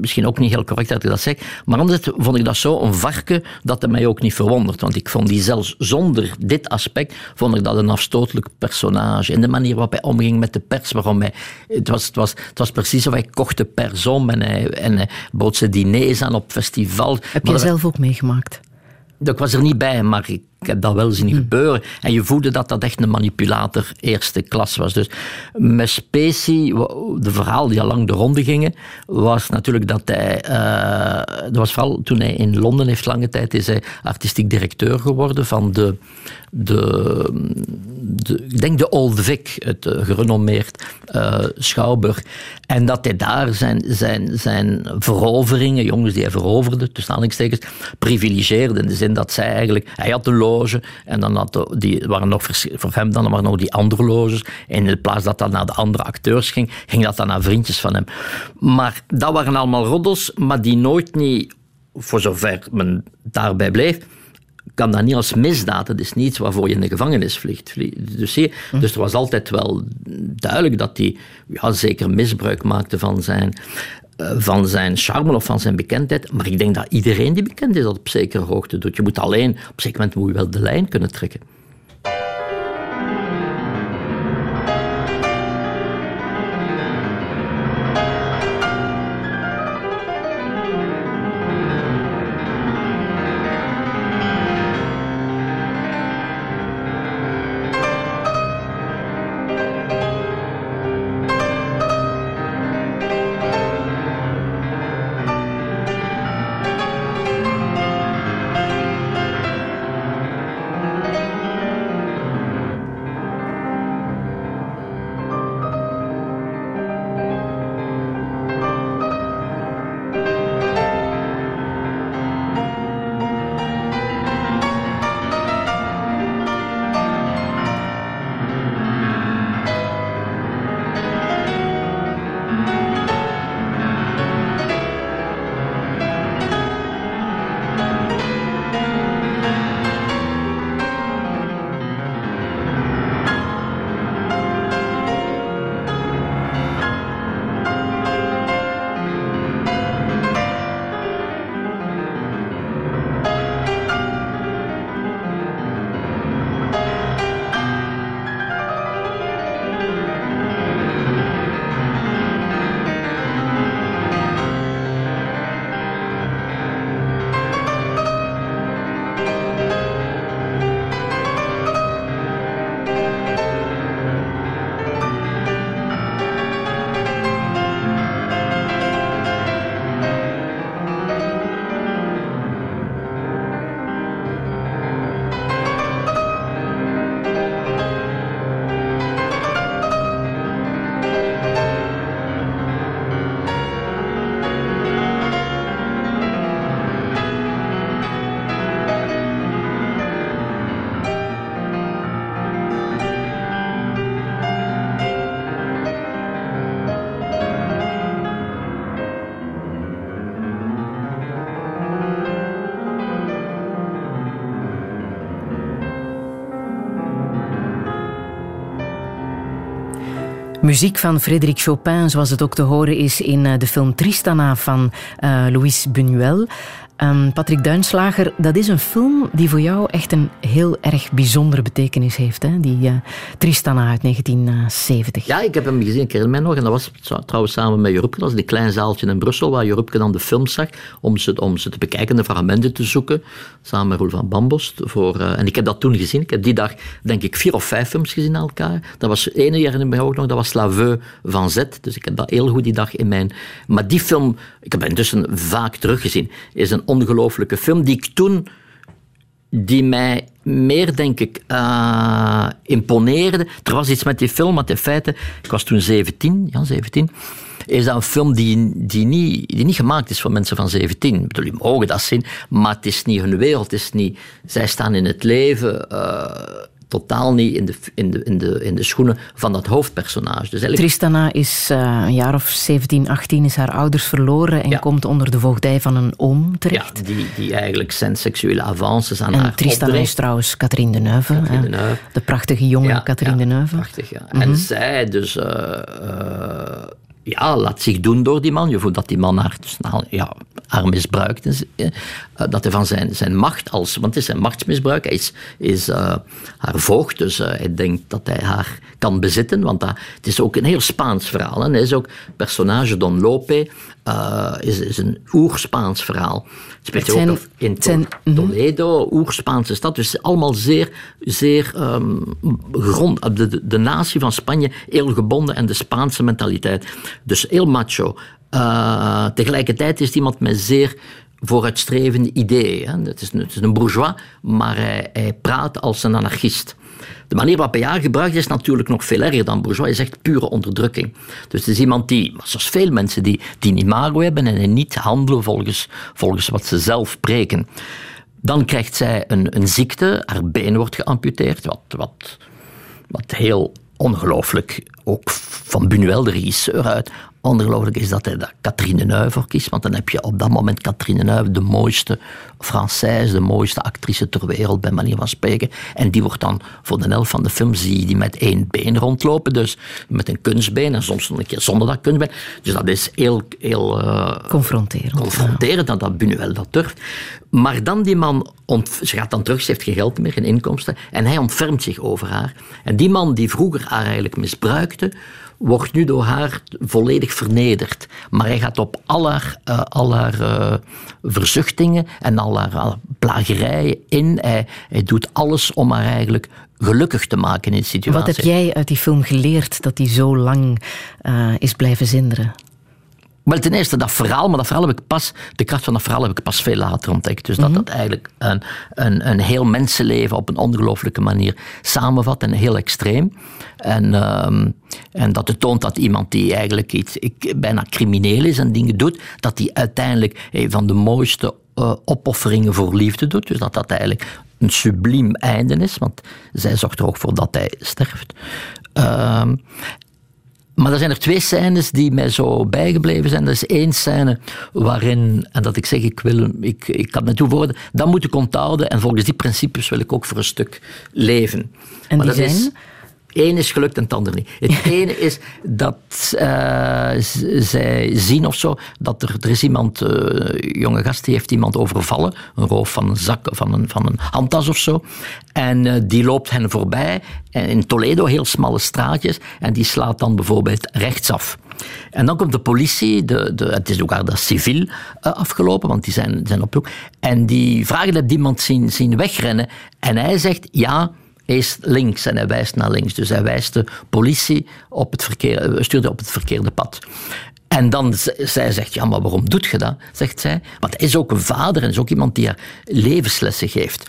misschien ook niet heel correct dat ik dat zeg. Maar anders vond ik dat zo een varken dat het mij ook niet verwondert. Want ik vond die zelfs zonder dit aspect, vond ik dat een afstotelijk personage. En de manier waarop hij omging met de pers, waarom hij, het was, het was, het was precies of hij kocht de pers om en hij, en hij bood ze diners aan op festivals. Heb je zelf ook meegemaakt? Ik was er niet bij, maar ik ik heb dat wel zien hm. gebeuren. En je voelde dat dat echt een manipulator eerste klas was. Dus met Spacey, de verhaal die al lang de ronde gingen, was natuurlijk dat hij... Uh, dat was vooral toen hij in Londen heeft lange tijd is hij artistiek directeur geworden van de... de, de ik denk de Old Vic, het uh, gerenommeerd uh, schouwburg. En dat hij daar zijn, zijn, zijn veroveringen, jongens die hij veroverde, tussen aanhalingstekens, privilegeerde. In de zin dat zij eigenlijk... Hij had een en dan had die, waren nog voor hem dan waren nog die andere loges. En in plaats dat dat naar de andere acteurs ging, ging dat dan naar vriendjes van hem. Maar dat waren allemaal roddels, maar die nooit niet, voor zover men daarbij bleef, kan dat niet als misdaad. Dat is niets waarvoor je in de gevangenis vliegt. Dus, zie hm. dus er was altijd wel duidelijk dat hij ja, zeker misbruik maakte van zijn, eh, van zijn charme of van zijn bekendheid. Maar ik denk dat iedereen die bekend is dat op zekere hoogte doet. Je moet alleen, op een zeker moment moet je wel de lijn kunnen trekken. Muziek van Frédéric Chopin, zoals het ook te horen is in eh, de film Tristana van uh, Louis Buñuel. Um, Patrick Duinslager, dat is een film die voor jou echt een heel erg bijzondere betekenis heeft. Hè? Die uh, Tristana uit 1970. Ja, ik heb hem gezien, ik herinner mij nog. En dat was trouwens samen met Jorupke. Dat was die klein zaaltje in Brussel waar Jorupke dan de film zag om ze, om ze te bekijken, de fragmenten te zoeken. Samen met Roel van Bambost. Voor, uh, en ik heb dat toen gezien. Ik heb die dag, denk ik, vier of vijf films gezien aan elkaar. Dat was ene jaar in mij ook nog, dat was Slaveu van Z. Dus ik heb dat heel goed die dag in mijn... Maar die film, ik heb intussen vaak teruggezien, is een ongelooflijke film die ik toen die mij meer, denk ik, uh, imponeerde. Er was iets met die film, want in feite, ik was toen 17, ja, 17, is dat een film die, die, niet, die niet gemaakt is voor mensen van 17. Ik bedoel, die mogen dat zien, maar het is niet hun wereld. Het is niet, zij staan in het leven... Uh, totaal niet in de, in, de, in, de, in de schoenen van dat hoofdpersonage. Dus Tristana is uh, een jaar of 17, 18, is haar ouders verloren en komt onder de voogdij van een oom terecht. Ja, die, die eigenlijk zijn seksuele avances aan en haar Tristana is trouwens Catherine Deneuve. Catherine Deneuve. De prachtige jonge ja, Catherine ja, Deneuve. Prachtig, ja. Mm -hmm. En zij dus... Uh, uh, ja, laat zich doen door die man. Je voelt dat die man haar, dus, ja, haar misbruikt. Dat hij van zijn, zijn macht als... Want het is zijn machtsmisbruik. Hij is, is uh, haar voogd, dus uh, hij denkt dat hij haar kan bezitten. Want dat, het is ook een heel Spaans verhaal. Hè. Hij is ook personage Don Lope. Uh, is, is een oer-Spaans verhaal. Het speelt ook in zijn, Toledo, oer-Spaanse stad. Dus allemaal zeer, zeer um, grond... De, de, de natie van Spanje heel gebonden en de Spaanse mentaliteit. Dus heel macho. Uh, tegelijkertijd is het iemand met zeer vooruitstrevende ideeën. Het, is, het is een bourgeois, maar hij, hij praat als een anarchist. De manier waarop hij gebruikt is natuurlijk nog veel erger dan bourgeois. Is echt pure onderdrukking. Dus het is iemand die, zoals veel mensen, die, die een imago hebben en niet handelen volgens, volgens wat ze zelf preken. Dan krijgt zij een, een ziekte, haar been wordt geamputeerd, wat, wat, wat heel ongelooflijk, ook van Buñuel, de regisseur, uit, ongelooflijk is dat hij daar Catherine Deneuve voor kiest. Want dan heb je op dat moment Catherine Deneuve, de mooiste Française, de mooiste actrice ter wereld, bij manier van spreken. En die wordt dan voor de helft van de film, zie je die met één been rondlopen. Dus met een kunstbeen en soms nog een keer zonder dat kunstbeen. Dus dat is heel... heel uh, confronterend. Confronterend, ja. dat, dat Buñuel dat durft. Maar dan die man, ze gaat dan terug, ze heeft geen geld meer, geen inkomsten. En hij ontfermt zich over haar. En die man die vroeger haar eigenlijk misbruikte, wordt nu door haar volledig vernederd. Maar hij gaat op al haar, uh, al haar uh, verzuchtingen en al haar, al plagerijen in. Hij, hij doet alles om haar eigenlijk gelukkig te maken in de situatie. Wat heb jij uit die film geleerd dat hij zo lang uh, is blijven zinderen? Wel, ten eerste dat verhaal, maar dat verhaal heb ik pas, de kracht van dat verhaal heb ik pas veel later ontdekt. Dus dat mm -hmm. dat eigenlijk een, een, een heel mensenleven op een ongelooflijke manier samenvat en heel extreem. En, um, en dat het toont dat iemand die eigenlijk iets ik, bijna crimineel is en dingen doet, dat hij uiteindelijk een van de mooiste uh, opofferingen voor liefde doet. Dus dat dat eigenlijk een subliem einde is, want zij zorgt er ook voor dat hij sterft. Um, maar er zijn er twee scènes die mij zo bijgebleven zijn. Er is één scène waarin, en dat ik zeg, ik, wil, ik, ik kan het toevoegen, dat moet ik onthouden en volgens die principes wil ik ook voor een stuk leven. En maar die zijn? Is, Eén is gelukt en het andere niet. Het [laughs] ene is dat uh, zij zien of zo dat er, er is iemand, uh, jonge gast, die heeft iemand overvallen. Een roof van een zak, van een, van een handtas of zo. En uh, die loopt hen voorbij. En in Toledo, heel smalle straatjes. En die slaat dan bijvoorbeeld rechtsaf. En dan komt de politie, de, de, het is ook daar civiel uh, afgelopen, want die zijn, zijn op zoek. En die vragen dat iemand zien, zien wegrennen. En hij zegt, ja, is links en hij wijst naar links. Dus hij wijst de politie op het verkeerde, stuurde op het verkeerde pad. En dan, zij zegt, ja, maar waarom doet je dat? Zegt zij. Want hij is ook een vader en is ook iemand die haar levenslessen geeft.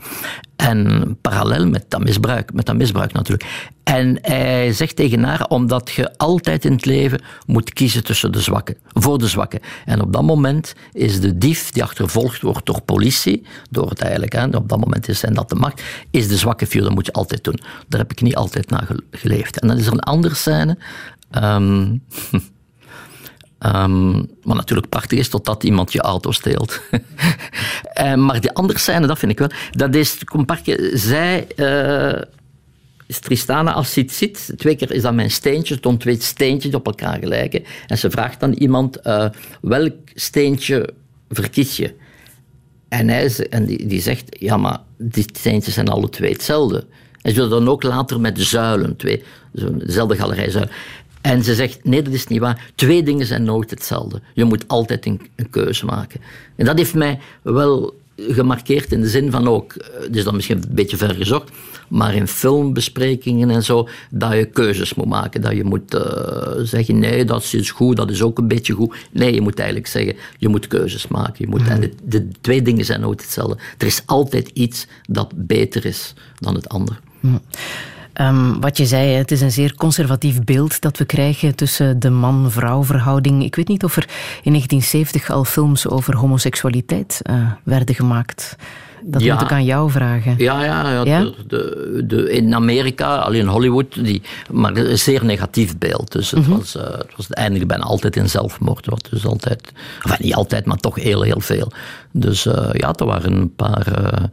En parallel met dat misbruik, met dat misbruik natuurlijk. En hij zegt tegen haar, omdat je altijd in het leven moet kiezen tussen de zwakken, voor de zwakken. En op dat moment is de dief die achtervolgd wordt door politie, door het eigenlijk, hè, op dat moment is zijn dat de macht, is de zwakke vuur, dat moet je altijd doen. Daar heb ik niet altijd naar geleefd. En dan is er een andere scène. Um, [laughs] Um, wat natuurlijk prachtig is, totdat iemand je auto steelt. uh, [laughs] maar die andere scène, dat vind ik wel, dat is, compactje, zij uh, is Tristana, als ze ziet, twee keer is dat mijn steentje, stond twee steentjes op elkaar gelijken. En ze vraagt dan iemand, eh, welk steentje verkies je? En, hij, en die, die zegt, ja, maar die steentjes zijn alle twee hetzelfde. En ze dan ook later met zuilen, twee, dezelfde galerijzuilen. En ze zegt, nee, dat is niet waar. Twee dingen zijn nooit hetzelfde. Je moet altijd een, een keuze maken. En dat heeft mij wel gemarkeerd in de zin van ook, eh, het is dan misschien een beetje ver gezocht, maar in filmbesprekingen en zo, dat je keuzes moet maken. Dat je moet eh, zeggen, nee, dat is goed, dat is ook een beetje goed. Nee, je moet eigenlijk zeggen, je moet keuzes maken. Je moet, En de, de twee dingen zijn nooit hetzelfde. Er is altijd iets dat beter is dan het andere. Ehm, wat je zei, het is een zeer conservatief beeld dat we krijgen tussen de man-vrouw verhouding. Ik weet niet of er in 1970 al films over homoseksualiteit eh, werden gemaakt. Dat Ja. moet ik aan jou vragen. Ja, ja, ja, Ja? De, de, de- in Amerika, alleen in Hollywood, die, maar een zeer negatief beeld. Dus het, was, eh, het was bijna altijd in zelfmoord. Wat dus altijd, enfin, niet altijd, maar toch heel, heel veel. Dus eh, ja, er waren een paar eh,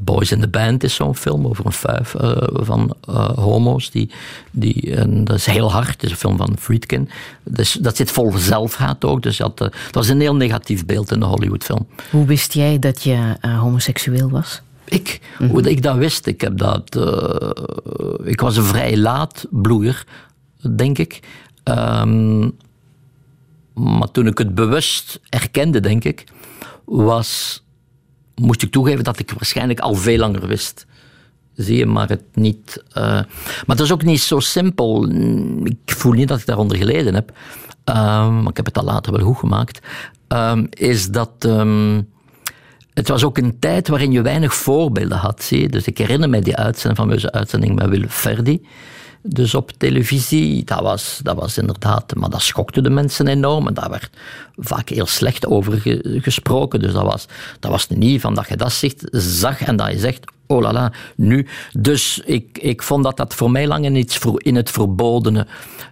Boys in the Band is zo'n film over een vijf van homo's. Die, die, en dat is heel hard, het is een film van Friedkin. Dus dat zit vol zelfhaat ook. Dus dat, dat was een heel negatief beeld in de Hollywoodfilm. Hoe wist jij dat je eh, homoseksueel was? Ik, hoe ik dat wist, ik heb dat. eh, ik was een vrij laat bloeier, denk ik. Ehm, maar toen ik het bewust erkende, denk ik, was, moest ik toegeven dat ik waarschijnlijk al veel langer wist. Zie je, maar het niet. eh, maar het is ook niet zo simpel. Ik voel niet dat ik daaronder geleden heb. Ehm, maar ik heb het al later wel goed gemaakt. Ehm, is dat. Het was ook een tijd waarin je weinig voorbeelden had. Zie? Dus ik herinner me die uitzending, fameuze uitzending met Willem Verdi. Dus op televisie, dat was, dat was inderdaad, maar dat schokte de mensen enorm. En daar werd vaak heel slecht over ge- gesproken. Dus dat was, dat was niet van dat je dat zegt, zag en dat je zegt, oh la la, nu. Dus ik, ik vond dat dat voor mij lang in, iets, in het verbodene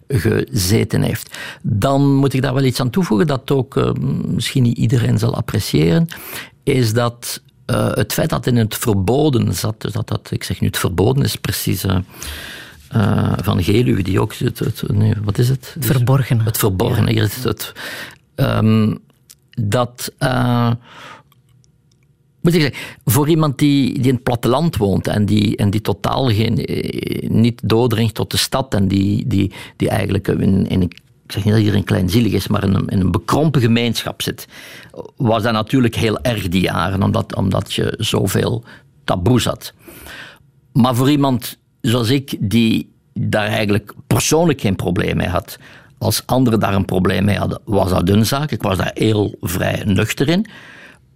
gezeten heeft. Dan moet ik daar wel iets aan toevoegen dat ook eh, misschien niet iedereen zal appreciëren, is dat eh, het feit dat in het verboden zat, dus dat, dat ik zeg nu het verboden is precies eh, eh, van Geluwe, die ook, het, het, nee, wat is het? Het verborgene. Het verborgene, hier is het. het ehm, dat, moet ik zeggen, voor iemand die, die in het platteland woont en die, en die totaal geen, niet doordringt tot de stad en die, die, die eigenlijk in, in een ik zeg niet dat hier een kleinzielig is, maar in een, in een bekrompen gemeenschap zit, was dat natuurlijk heel erg die jaren, omdat, omdat je zoveel taboes had. Maar voor iemand zoals ik, die daar eigenlijk persoonlijk geen probleem mee had, als anderen daar een probleem mee hadden, was dat een zaak. Ik was daar heel vrij nuchter in.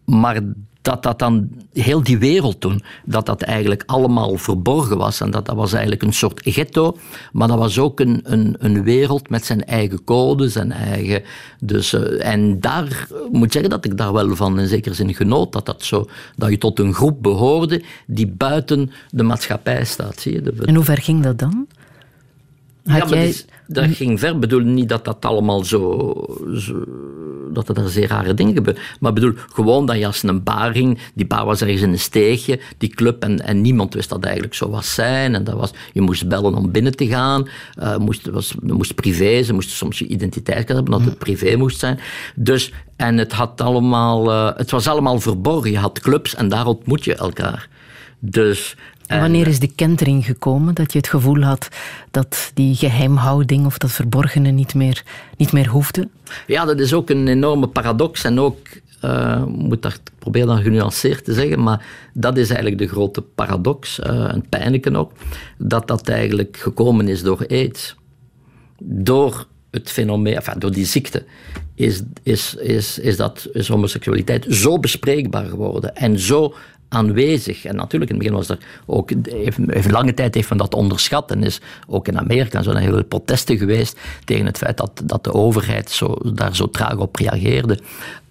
Maar dat dat dan, heel die wereld toen, dat dat eigenlijk allemaal verborgen was. En dat dat was eigenlijk een soort ghetto. Maar dat was ook een, een, een wereld met zijn eigen codes en eigen... Dus, eh, en daar moet zeggen dat ik daar wel van in zekere zin genoot. Dat, dat, zo, dat je tot een groep behoorde die buiten de maatschappij staat. Zie En hoe ver ging dat dan? Had ja, dus, dat ging ver. Ik bedoel niet dat dat allemaal zo, zo- dat er zeer rare dingen gebeuren. Maar ik bedoel gewoon dat je als een bar ging, die bar was ergens in een steegje, die club, en, en niemand wist dat eigenlijk zo was zijn. En dat was, je moest bellen om binnen te gaan. Eh moest, was, moest privé, ze moesten soms je identiteitskaart hebben, omdat het privé moest zijn. Dus, en het, had allemaal, eh, het was allemaal verborgen. Je had clubs en daar ontmoet je elkaar. Dus, En wanneer is de kentering gekomen dat je het gevoel had dat die geheimhouding of dat verborgene niet meer, niet meer hoefde? Ja, dat is ook een enorme paradox. En ook, eh, moet dat, ik probeer dat genuanceerd te zeggen, maar dat is eigenlijk de grote paradox, eh en pijnlijke ook, dat dat eigenlijk gekomen is door aids. Door het fenomeen, enfin, door die ziekte, is, is, is, is, dat, homoseksualiteit zo bespreekbaar geworden en zo aanwezig. En natuurlijk, in het begin was er ook, even, even lange tijd heeft men dat onderschat. En is ook in Amerika zijn heel veel protesten geweest tegen het feit dat, dat de overheid zo, daar zo traag op reageerde.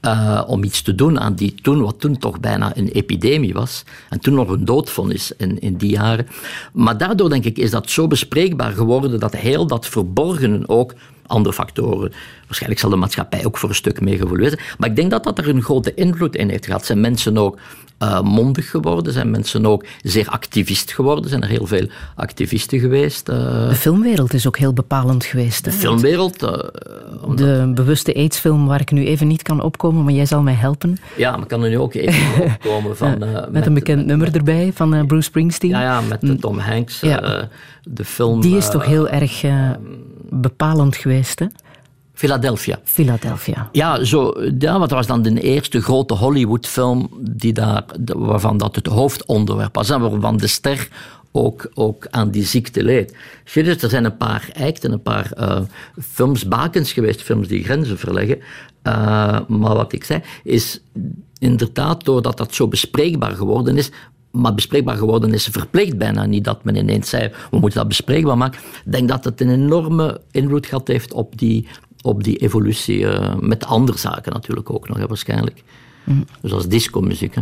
Eh, om iets te doen aan die toen, wat toen toch bijna een epidemie was. En toen nog een doodvonnis in, in die jaren. Maar daardoor, denk ik, is dat zo bespreekbaar geworden dat heel dat verborgenen ook andere factoren. Waarschijnlijk zal de maatschappij ook voor een stuk mee geëvolueerd zijn. Maar ik denk dat dat er een grote invloed in heeft gehad. Zijn mensen ook uh, mondig geworden? Zijn mensen ook zeer activist geworden? Zijn er heel veel activisten geweest? Uh, de filmwereld is ook heel bepalend geweest. De filmwereld? Uh, de bewuste AIDS-film waar ik nu even niet kan opkomen, maar jij zal mij helpen. Ja, maar ik kan er nu ook even [laughs] opkomen. Van, met, met, een bekend nummer erbij van Bruce Springsteen. Ja, ja met Tom Hanks. Ja. de film... Die is toch heel erg bepalend geweest, hè? Philadelphia. Philadelphia. Ja, zo, ja, wat was dan de eerste grote Hollywoodfilm die daar, waarvan dat het hoofdonderwerp was. En waarvan de ster ook, ook aan die ziekte leed. Dus er zijn een paar eikten, een paar uh, films, bakens geweest, films die grenzen verleggen. Uh, maar wat ik zei, is inderdaad, doordat dat zo bespreekbaar geworden is, maar bespreekbaar geworden is verplicht bijna niet dat men ineens zei, we moeten dat bespreekbaar maken. Ik denk dat het een enorme invloed gehad heeft op die, op die evolutie, uh, met andere zaken natuurlijk ook nog, hè, waarschijnlijk. Mm. Zoals disco-muziek.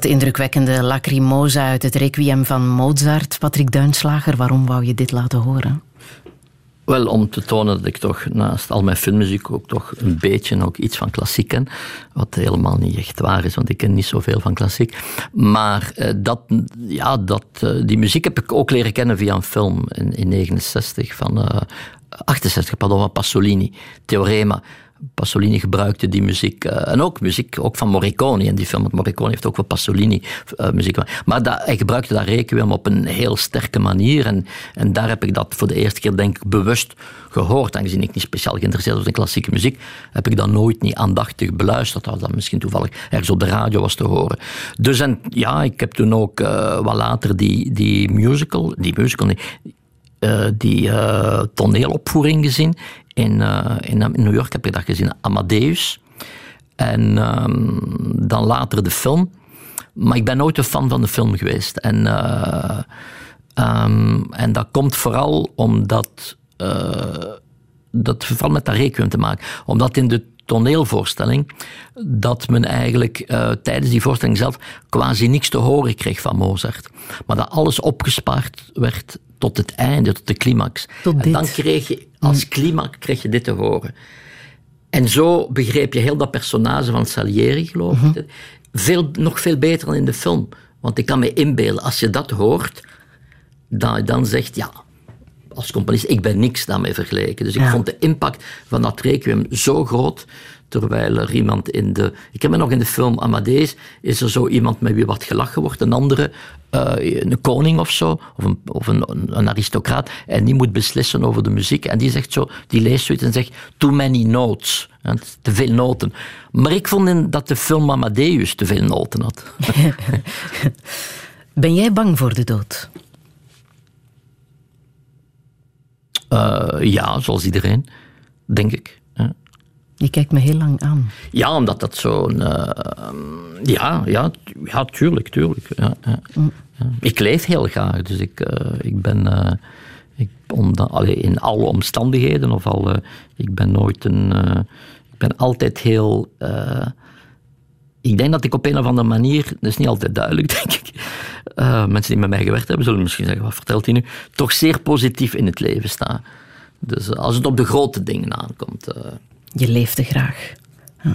Dat indrukwekkende Lacrimosa uit het Requiem van Mozart. Patrick Duinslager, waarom wou je dit laten horen? Wel, om te tonen dat ik toch naast al mijn filmmuziek ook toch een beetje ook iets van klassiek ken. Wat helemaal niet echt waar is, want ik ken niet zoveel van klassiek. Maar eh, dat, ja, dat, eh, die muziek heb ik ook leren kennen via een film in, in 69 van... Uh, 68, pardon, van Pasolini, Theorema. Pasolini gebruikte die muziek. Uh, en ook muziek ook van Morricone in die film. Want Morricone heeft ook wel Pasolini uh, muziek Maar dat, hij gebruikte dat requiem op een heel sterke manier. En, en daar heb ik dat voor de eerste keer denk ik bewust gehoord. Aangezien ik niet speciaal geïnteresseerd was in klassieke muziek, heb ik dat nooit niet aandachtig beluisterd. Dat dat misschien toevallig ergens op de radio was te horen. Dus en, ja, ik heb toen ook uh, wat later die, die musical, die musical, die uh, toneelopvoering gezien. In, uh, in, New York heb ik dat gezien, Amadeus. En um, dan later de film. Maar ik ben nooit een fan van de film geweest. En, um, en dat komt vooral omdat. dat vooral met dat requiem te maken. Omdat in de toneelvoorstelling dat men eigenlijk uh, tijdens die voorstelling zelf quasi niks te horen kreeg van Mozart. Maar dat alles opgespaard werd tot het einde, tot de climax. Tot en dan kreeg je als climax kreeg je dit te horen. En zo begreep je heel dat personage van Salieri, geloof ik. Mhm. Veel, nog veel beter dan in de film. Want ik kan me inbeelden, als je dat hoort, dat je dan zegt, ja, als componist, ik ben niks daarmee vergeleken. Dus ik vond de impact van dat requiem zo groot, terwijl er iemand in de... Ik heb me nog in de film Amadeus, is er zo iemand met wie wat gelachen wordt, een andere, uh, een koning of zo, of, een, of een, een, aristocraat, en die moet beslissen over de muziek. En die zegt zo, die leest zoiets en zegt, too many notes. Te veel noten. Maar ik vond dat de film Amadeus te veel noten had. [laughs] ben jij bang voor de dood? Uh, ja, zoals iedereen, denk ik. Je kijkt me heel lang aan. Ja, omdat dat zo'n. Uh, ja, ja, ja, tuurlijk, tuurlijk. Ja, ja. Mm. Ik leef heel graag, dus ik, uh, ik ben. Uh, ik, allee, in alle omstandigheden, of al. ik ben nooit een. ik ben altijd heel. ik denk dat ik op een of andere manier, dat is niet altijd duidelijk, [laughs] denk ik. mensen die met mij gewerkt hebben, zullen misschien zeggen: wat vertelt hij nu? Toch zeer positief in het leven sta. Dus als het op de grote dingen aankomt. Je leefde graag.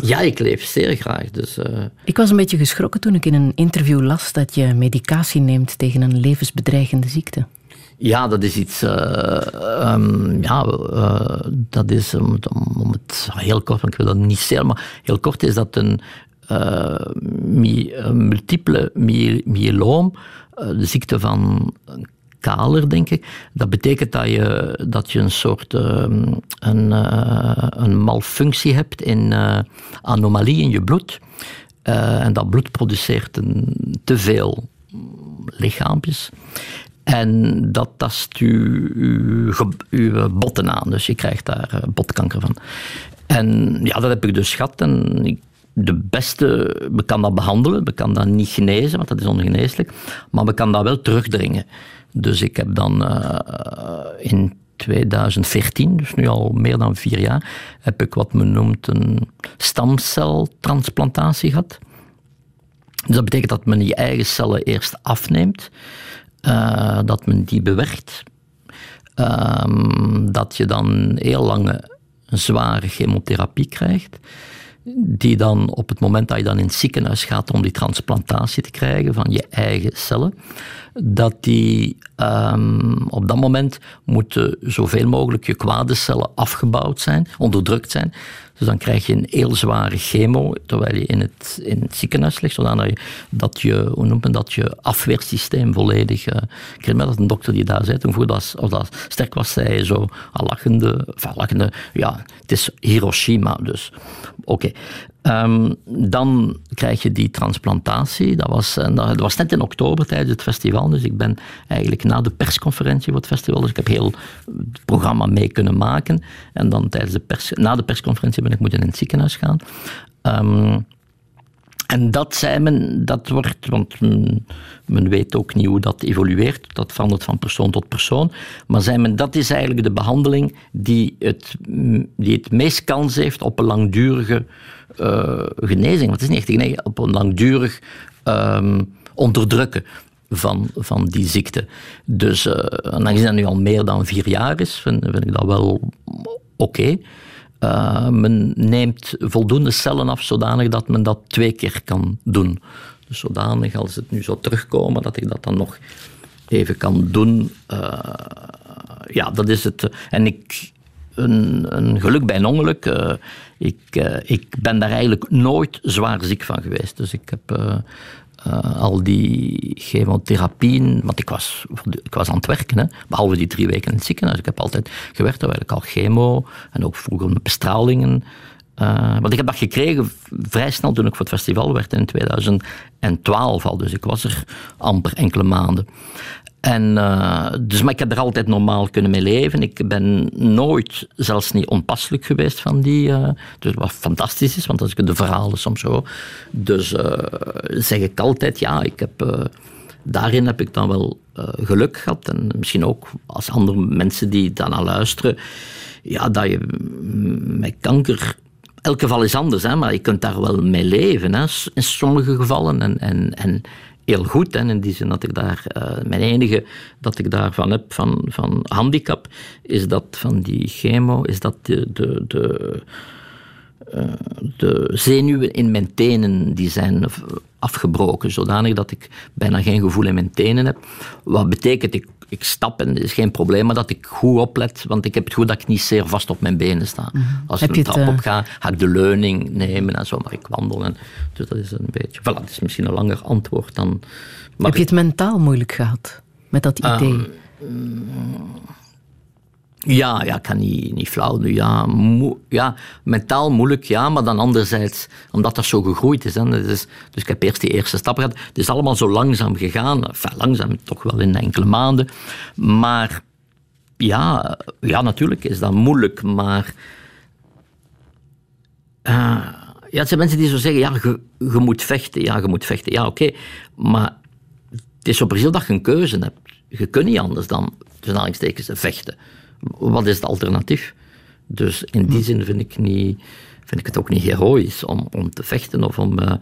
Ja. ik leef zeer graag. Dus, uh... Ik was een beetje geschrokken toen ik in een interview las dat je medicatie neemt tegen een levensbedreigende ziekte. Ja, dat is iets. Uh, um, ja, uh, dat is om, om, het heel kort, want ik wil dat niet zeggen, maar heel kort is dat een, my, multiple myeloom, de ziekte van kaler, denk ik. Dat betekent dat je, dat je een soort ehm, een, uh, een malfunctie hebt in uh, anomalie in je bloed. Uh, en dat bloed produceert een, te veel lichaampjes. En dat tast uw botten aan. Dus je krijgt daar botkanker van. En ja, dat heb ik dus gehad. En ik de beste, we kan dat behandelen, we kan dat niet genezen, want dat is ongeneeslijk, maar we kan dat wel terugdringen. Dus ik heb dan uh, in 2014, dus nu al meer dan vier jaar, heb ik wat men noemt een stamceltransplantatie gehad. Dus dat betekent dat men je eigen cellen eerst afneemt, uh, dat men die bewerkt, uh, dat je dan heel lange zware chemotherapie krijgt die dan op het moment dat je dan in het ziekenhuis gaat om die transplantatie te krijgen van je eigen cellen, dat die um, op dat moment moeten zoveel mogelijk je kwade cellen afgebouwd zijn, onderdrukt zijn. Dus dan krijg je een heel zware chemo terwijl je in het, in het ziekenhuis ligt, zodat je, dat je, hoe noemt men dat, je afweersysteem volledig... Ik herinner dat een dokter die daar zei, toen voor dat, als dat sterk was, zei zo lachende, enfin, lachende, ja, het is Hiroshima, dus oké. Um, dan krijg je die transplantatie. Dat was, en dat was net in oktober tijdens het festival. Dus ik ben eigenlijk na de persconferentie voor het festival. Dus ik heb heel het programma mee kunnen maken. En dan tijdens de pers, na de persconferentie ben ik moeten in het ziekenhuis gaan. Um, en dat zei men, dat wordt, want men, weet ook niet hoe dat evolueert, dat verandert van persoon tot persoon. Maar zei men, dat is eigenlijk de behandeling die het, die het meest kans heeft op een langdurige uh, genezing. Het is niet echt genezing, op een langdurig ehm, onderdrukken van, van die ziekte. Dus uh, aangezien dat nu al meer dan vier jaar is, vind ik dat wel oké. Uh, men neemt voldoende cellen af zodanig dat men dat twee keer kan doen. Dus zodanig als het nu zou terugkomen, dat ik dat dan nog even kan doen. Uh, ja, dat is het. En ik, een, een geluk bij een ongeluk. Uh, ik, ik ben daar eigenlijk nooit zwaar ziek van geweest. Dus ik heb uh, al die chemotherapieën, want ik was, ik was aan het werken, hè, behalve die drie weken in het ziekenhuis. Ik heb altijd gewerkt, terwijl ik al chemo en ook vroeger met bestralingen. Uh, want ik heb dat gekregen vrij snel toen ik voor het festival werd in 2012 al. Dus ik was er amper enkele maanden. En, uh, dus, maar ik heb er altijd normaal kunnen mee leven. Ik ben nooit, zelfs niet onpasselijk geweest van die. Uh, dus wat fantastisch is, want als ik de verhalen soms zo. Dus uh, zeg ik altijd, ja, ik heb. daarin heb ik dan wel geluk gehad. En misschien ook als andere mensen die daarna luisteren. Ja, dat je met kanker elk geval is anders, hè, maar je kunt daar wel mee leven. Hè, in sommige gevallen. En, en, en heel goed. Hè, in die zin dat ik daar, uh, mijn enige dat ik daarvan heb van, van handicap, is dat van die chemo, is dat de, de, de, uh, de zenuwen in mijn tenen die zijn afgebroken, zodanig dat ik bijna geen gevoel in mijn tenen heb. Wat betekent, ik ik stap en is geen probleem, maar dat ik goed oplet, want ik heb het goed dat ik niet zeer vast op mijn benen sta. Mhm. Als ik een trap uh... op ga, ga ik de leuning nemen en zo, maar ik wandelen. Dus dat is een beetje... Voilà, dat is misschien een langer antwoord dan... Heb je het mentaal moeilijk gehad met dat idee? Um, ja, ja, kan niet, niet flauw nu. Ja, ja, mentaal moeilijk, ja, maar dan anderzijds, omdat dat zo gegroeid is, hè, dus, dus ik heb eerst die eerste stap gehad. Het is allemaal zo langzaam gegaan. Enfin, langzaam, toch wel in enkele maanden. Maar ja, ja natuurlijk is dat moeilijk, maar... Uh, ja, zijn mensen die zo zeggen, ja, je, moet vechten. Ja, je moet vechten. Ja, oké. Maar het is zo precies dat je een keuze hebt. Je kunt niet anders dan, tussen aanhalingstekens, vechten wat is het alternatief? Dus in die zin vind ik, niet, vind ik het ook niet heroïs om, om te vechten. Of om, uh...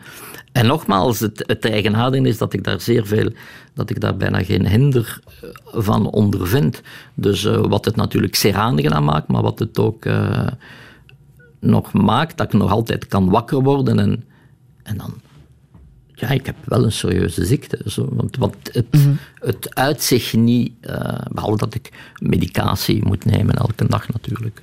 En nogmaals, het, het eigenaardige is dat ik daar zeer veel, dat ik daar bijna geen hinder eh, van ondervind. Dus uh, wat het natuurlijk zeer aangenaam maakt, maar wat het ook uh, nog maakt, dat ik nog altijd kan wakker worden en, en dan ja, ik heb wel een serieuze ziekte. Zo, want, want het, mm het uit zich niet, uh, behalve dat ik medicatie moet nemen elke dag natuurlijk.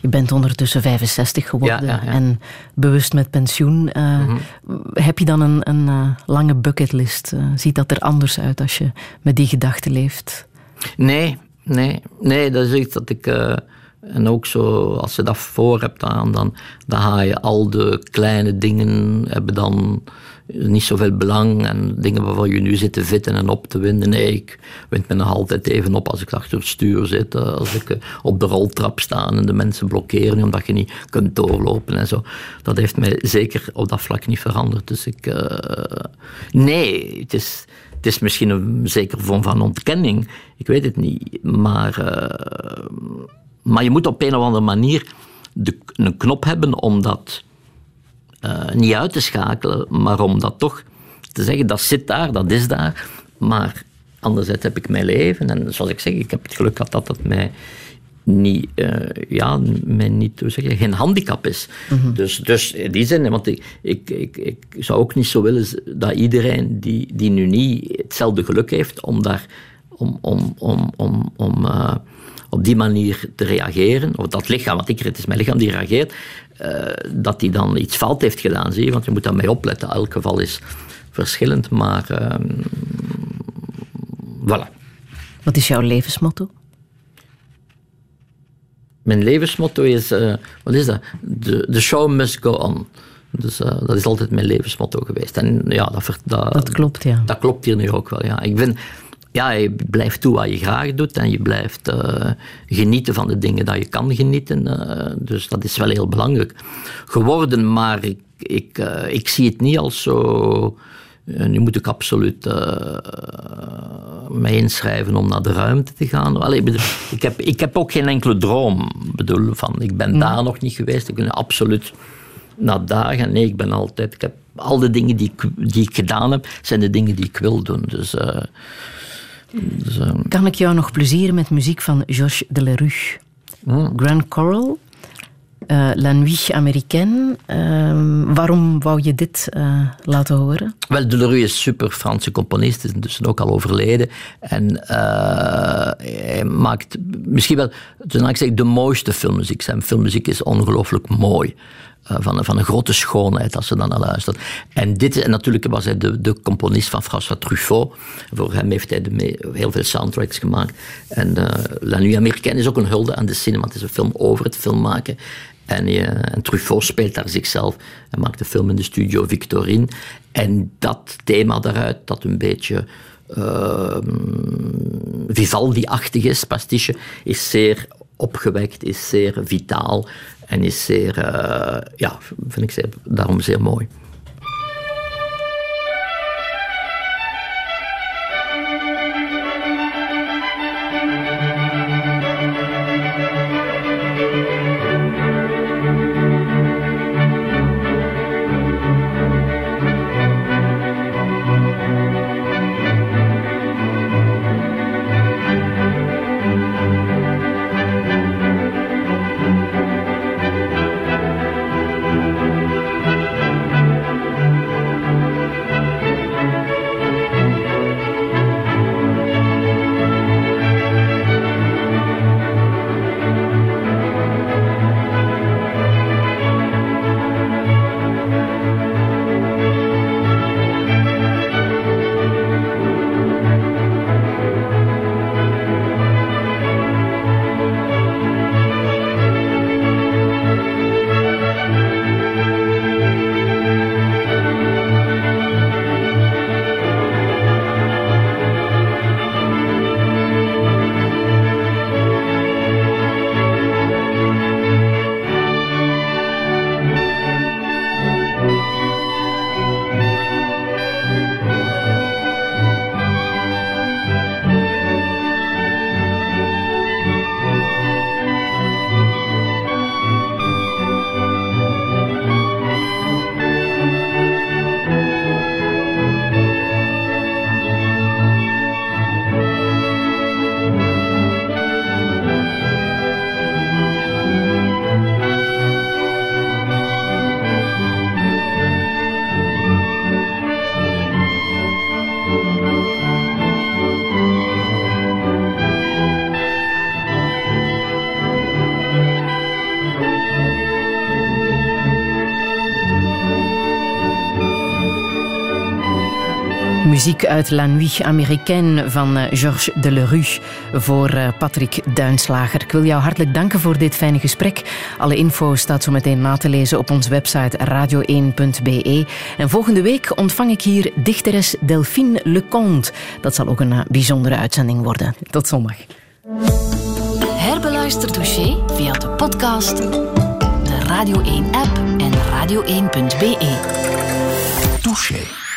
Je bent ondertussen 65 geworden en bewust met pensioen. Uh, mm -hmm. Heb je dan een, een uh, lange bucketlist? ziet dat er anders uit als je met die gedachten leeft? Nee, nee, nee, dat is iets dat ik. En ook zo, als je dat voor hebt, dan, dan, dan ga je al de kleine dingen hebben dan niet zoveel belang en dingen waarvan je nu zit te vitten en op te winden. Nee, ik wind me nog altijd even op als ik achter het stuur zit, eh, als ik eh, op de roltrap sta en de mensen blokkeren omdat je niet kunt doorlopen en zo. Dat heeft mij zeker op dat vlak niet veranderd. Dus ik, uh, nee, het is, het is misschien een zekere vorm van ontkenning, ik weet het niet, maar, maar je moet op een of andere manier de, een knop hebben om dat uh, niet uit te schakelen, maar om dat toch te zeggen, dat zit daar, dat is daar. Maar anderzijds heb ik mijn leven en zoals ik zeg, ik heb het geluk gehad dat dat mij niet, uh, ja, mij niet, hoe zeg je, geen handicap is. Mm-hmm. dus, dus in die zin, want ik, ik, ik, ik zou ook niet zo willen dat iedereen die, die nu niet hetzelfde geluk heeft om daar, om, om, om, om, om uh, op die manier te reageren, of dat lichaam, want ik, het is mijn lichaam die reageert, uh, dat hij dan iets fout heeft gedaan, zie je, want je moet daarmee opletten. Elk geval is verschillend, maar uh, voilà. Wat is jouw levensmotto? Mijn levensmotto is, uh, wat is dat? The, show must go on. Dus uh, dat is altijd mijn levensmotto geweest. En ja, dat, dat, dat klopt, ja. Dat klopt hier nu ook wel, ja. Ik ben ja, je blijft doen wat je graag doet en je blijft uh, genieten van de dingen dat je kan genieten. Uh, dus dat is wel heel belangrijk geworden, maar ik, ik, uh, ik zie het niet als zo. nu moet ik absoluut mij inschrijven om naar de ruimte te gaan. Allee, ik, heb, ik heb ook geen enkele droom. Bedoel, van, ik ben daar nog niet geweest. Ik ben absoluut na dagen. Nee, ik ben altijd... Ik heb al de dingen die ik, die ik gedaan heb, zijn de dingen die ik wil doen. Dus... Dus uh, kan ik jou nog plezieren met muziek van Georges Delerue? Hmm. Grand Choral, uh, La Nuit Américaine. Uh, waarom wou je dit uh, laten horen? Wel, Delerue is super Franse componist, is intussen ook al overleden. En hij maakt misschien wel, toen ik zeg, de mooiste filmmuziek. Zijn filmmuziek is ongelooflijk mooi. Van, van, een grote schoonheid als ze dan naar luistert. En, dit, en natuurlijk was hij de, de componist van François Truffaut. Voor hem heeft hij heel veel soundtracks gemaakt. En uh, La Nuit Américaine is ook een hulde aan de cinema. Het is een film over het film maken. En, uh, en Truffaut speelt daar zichzelf. Hij maakt de film in de studio Victorine. En dat thema daaruit, dat een beetje uh, Vivaldi-achtig is, pastiche, is zeer opgewekt, is zeer vitaal en is zeer, uh, ja, vind ik zeer, daarom zeer mooi. Muziek uit La Nuit Américaine van eh, Georges Delerue voor eh, Patrick Duinslager. Ik wil jou hartelijk danken voor dit fijne gesprek. Alle info staat zo meteen na te lezen op onze website radio1.be. En volgende week ontvang ik hier dichteres Delphine Leconte. Dat zal ook een eh, bijzondere uitzending worden. Tot zondag. Herbeluister dossier via de podcast, de Radio 1-app en radio1.be. Touché.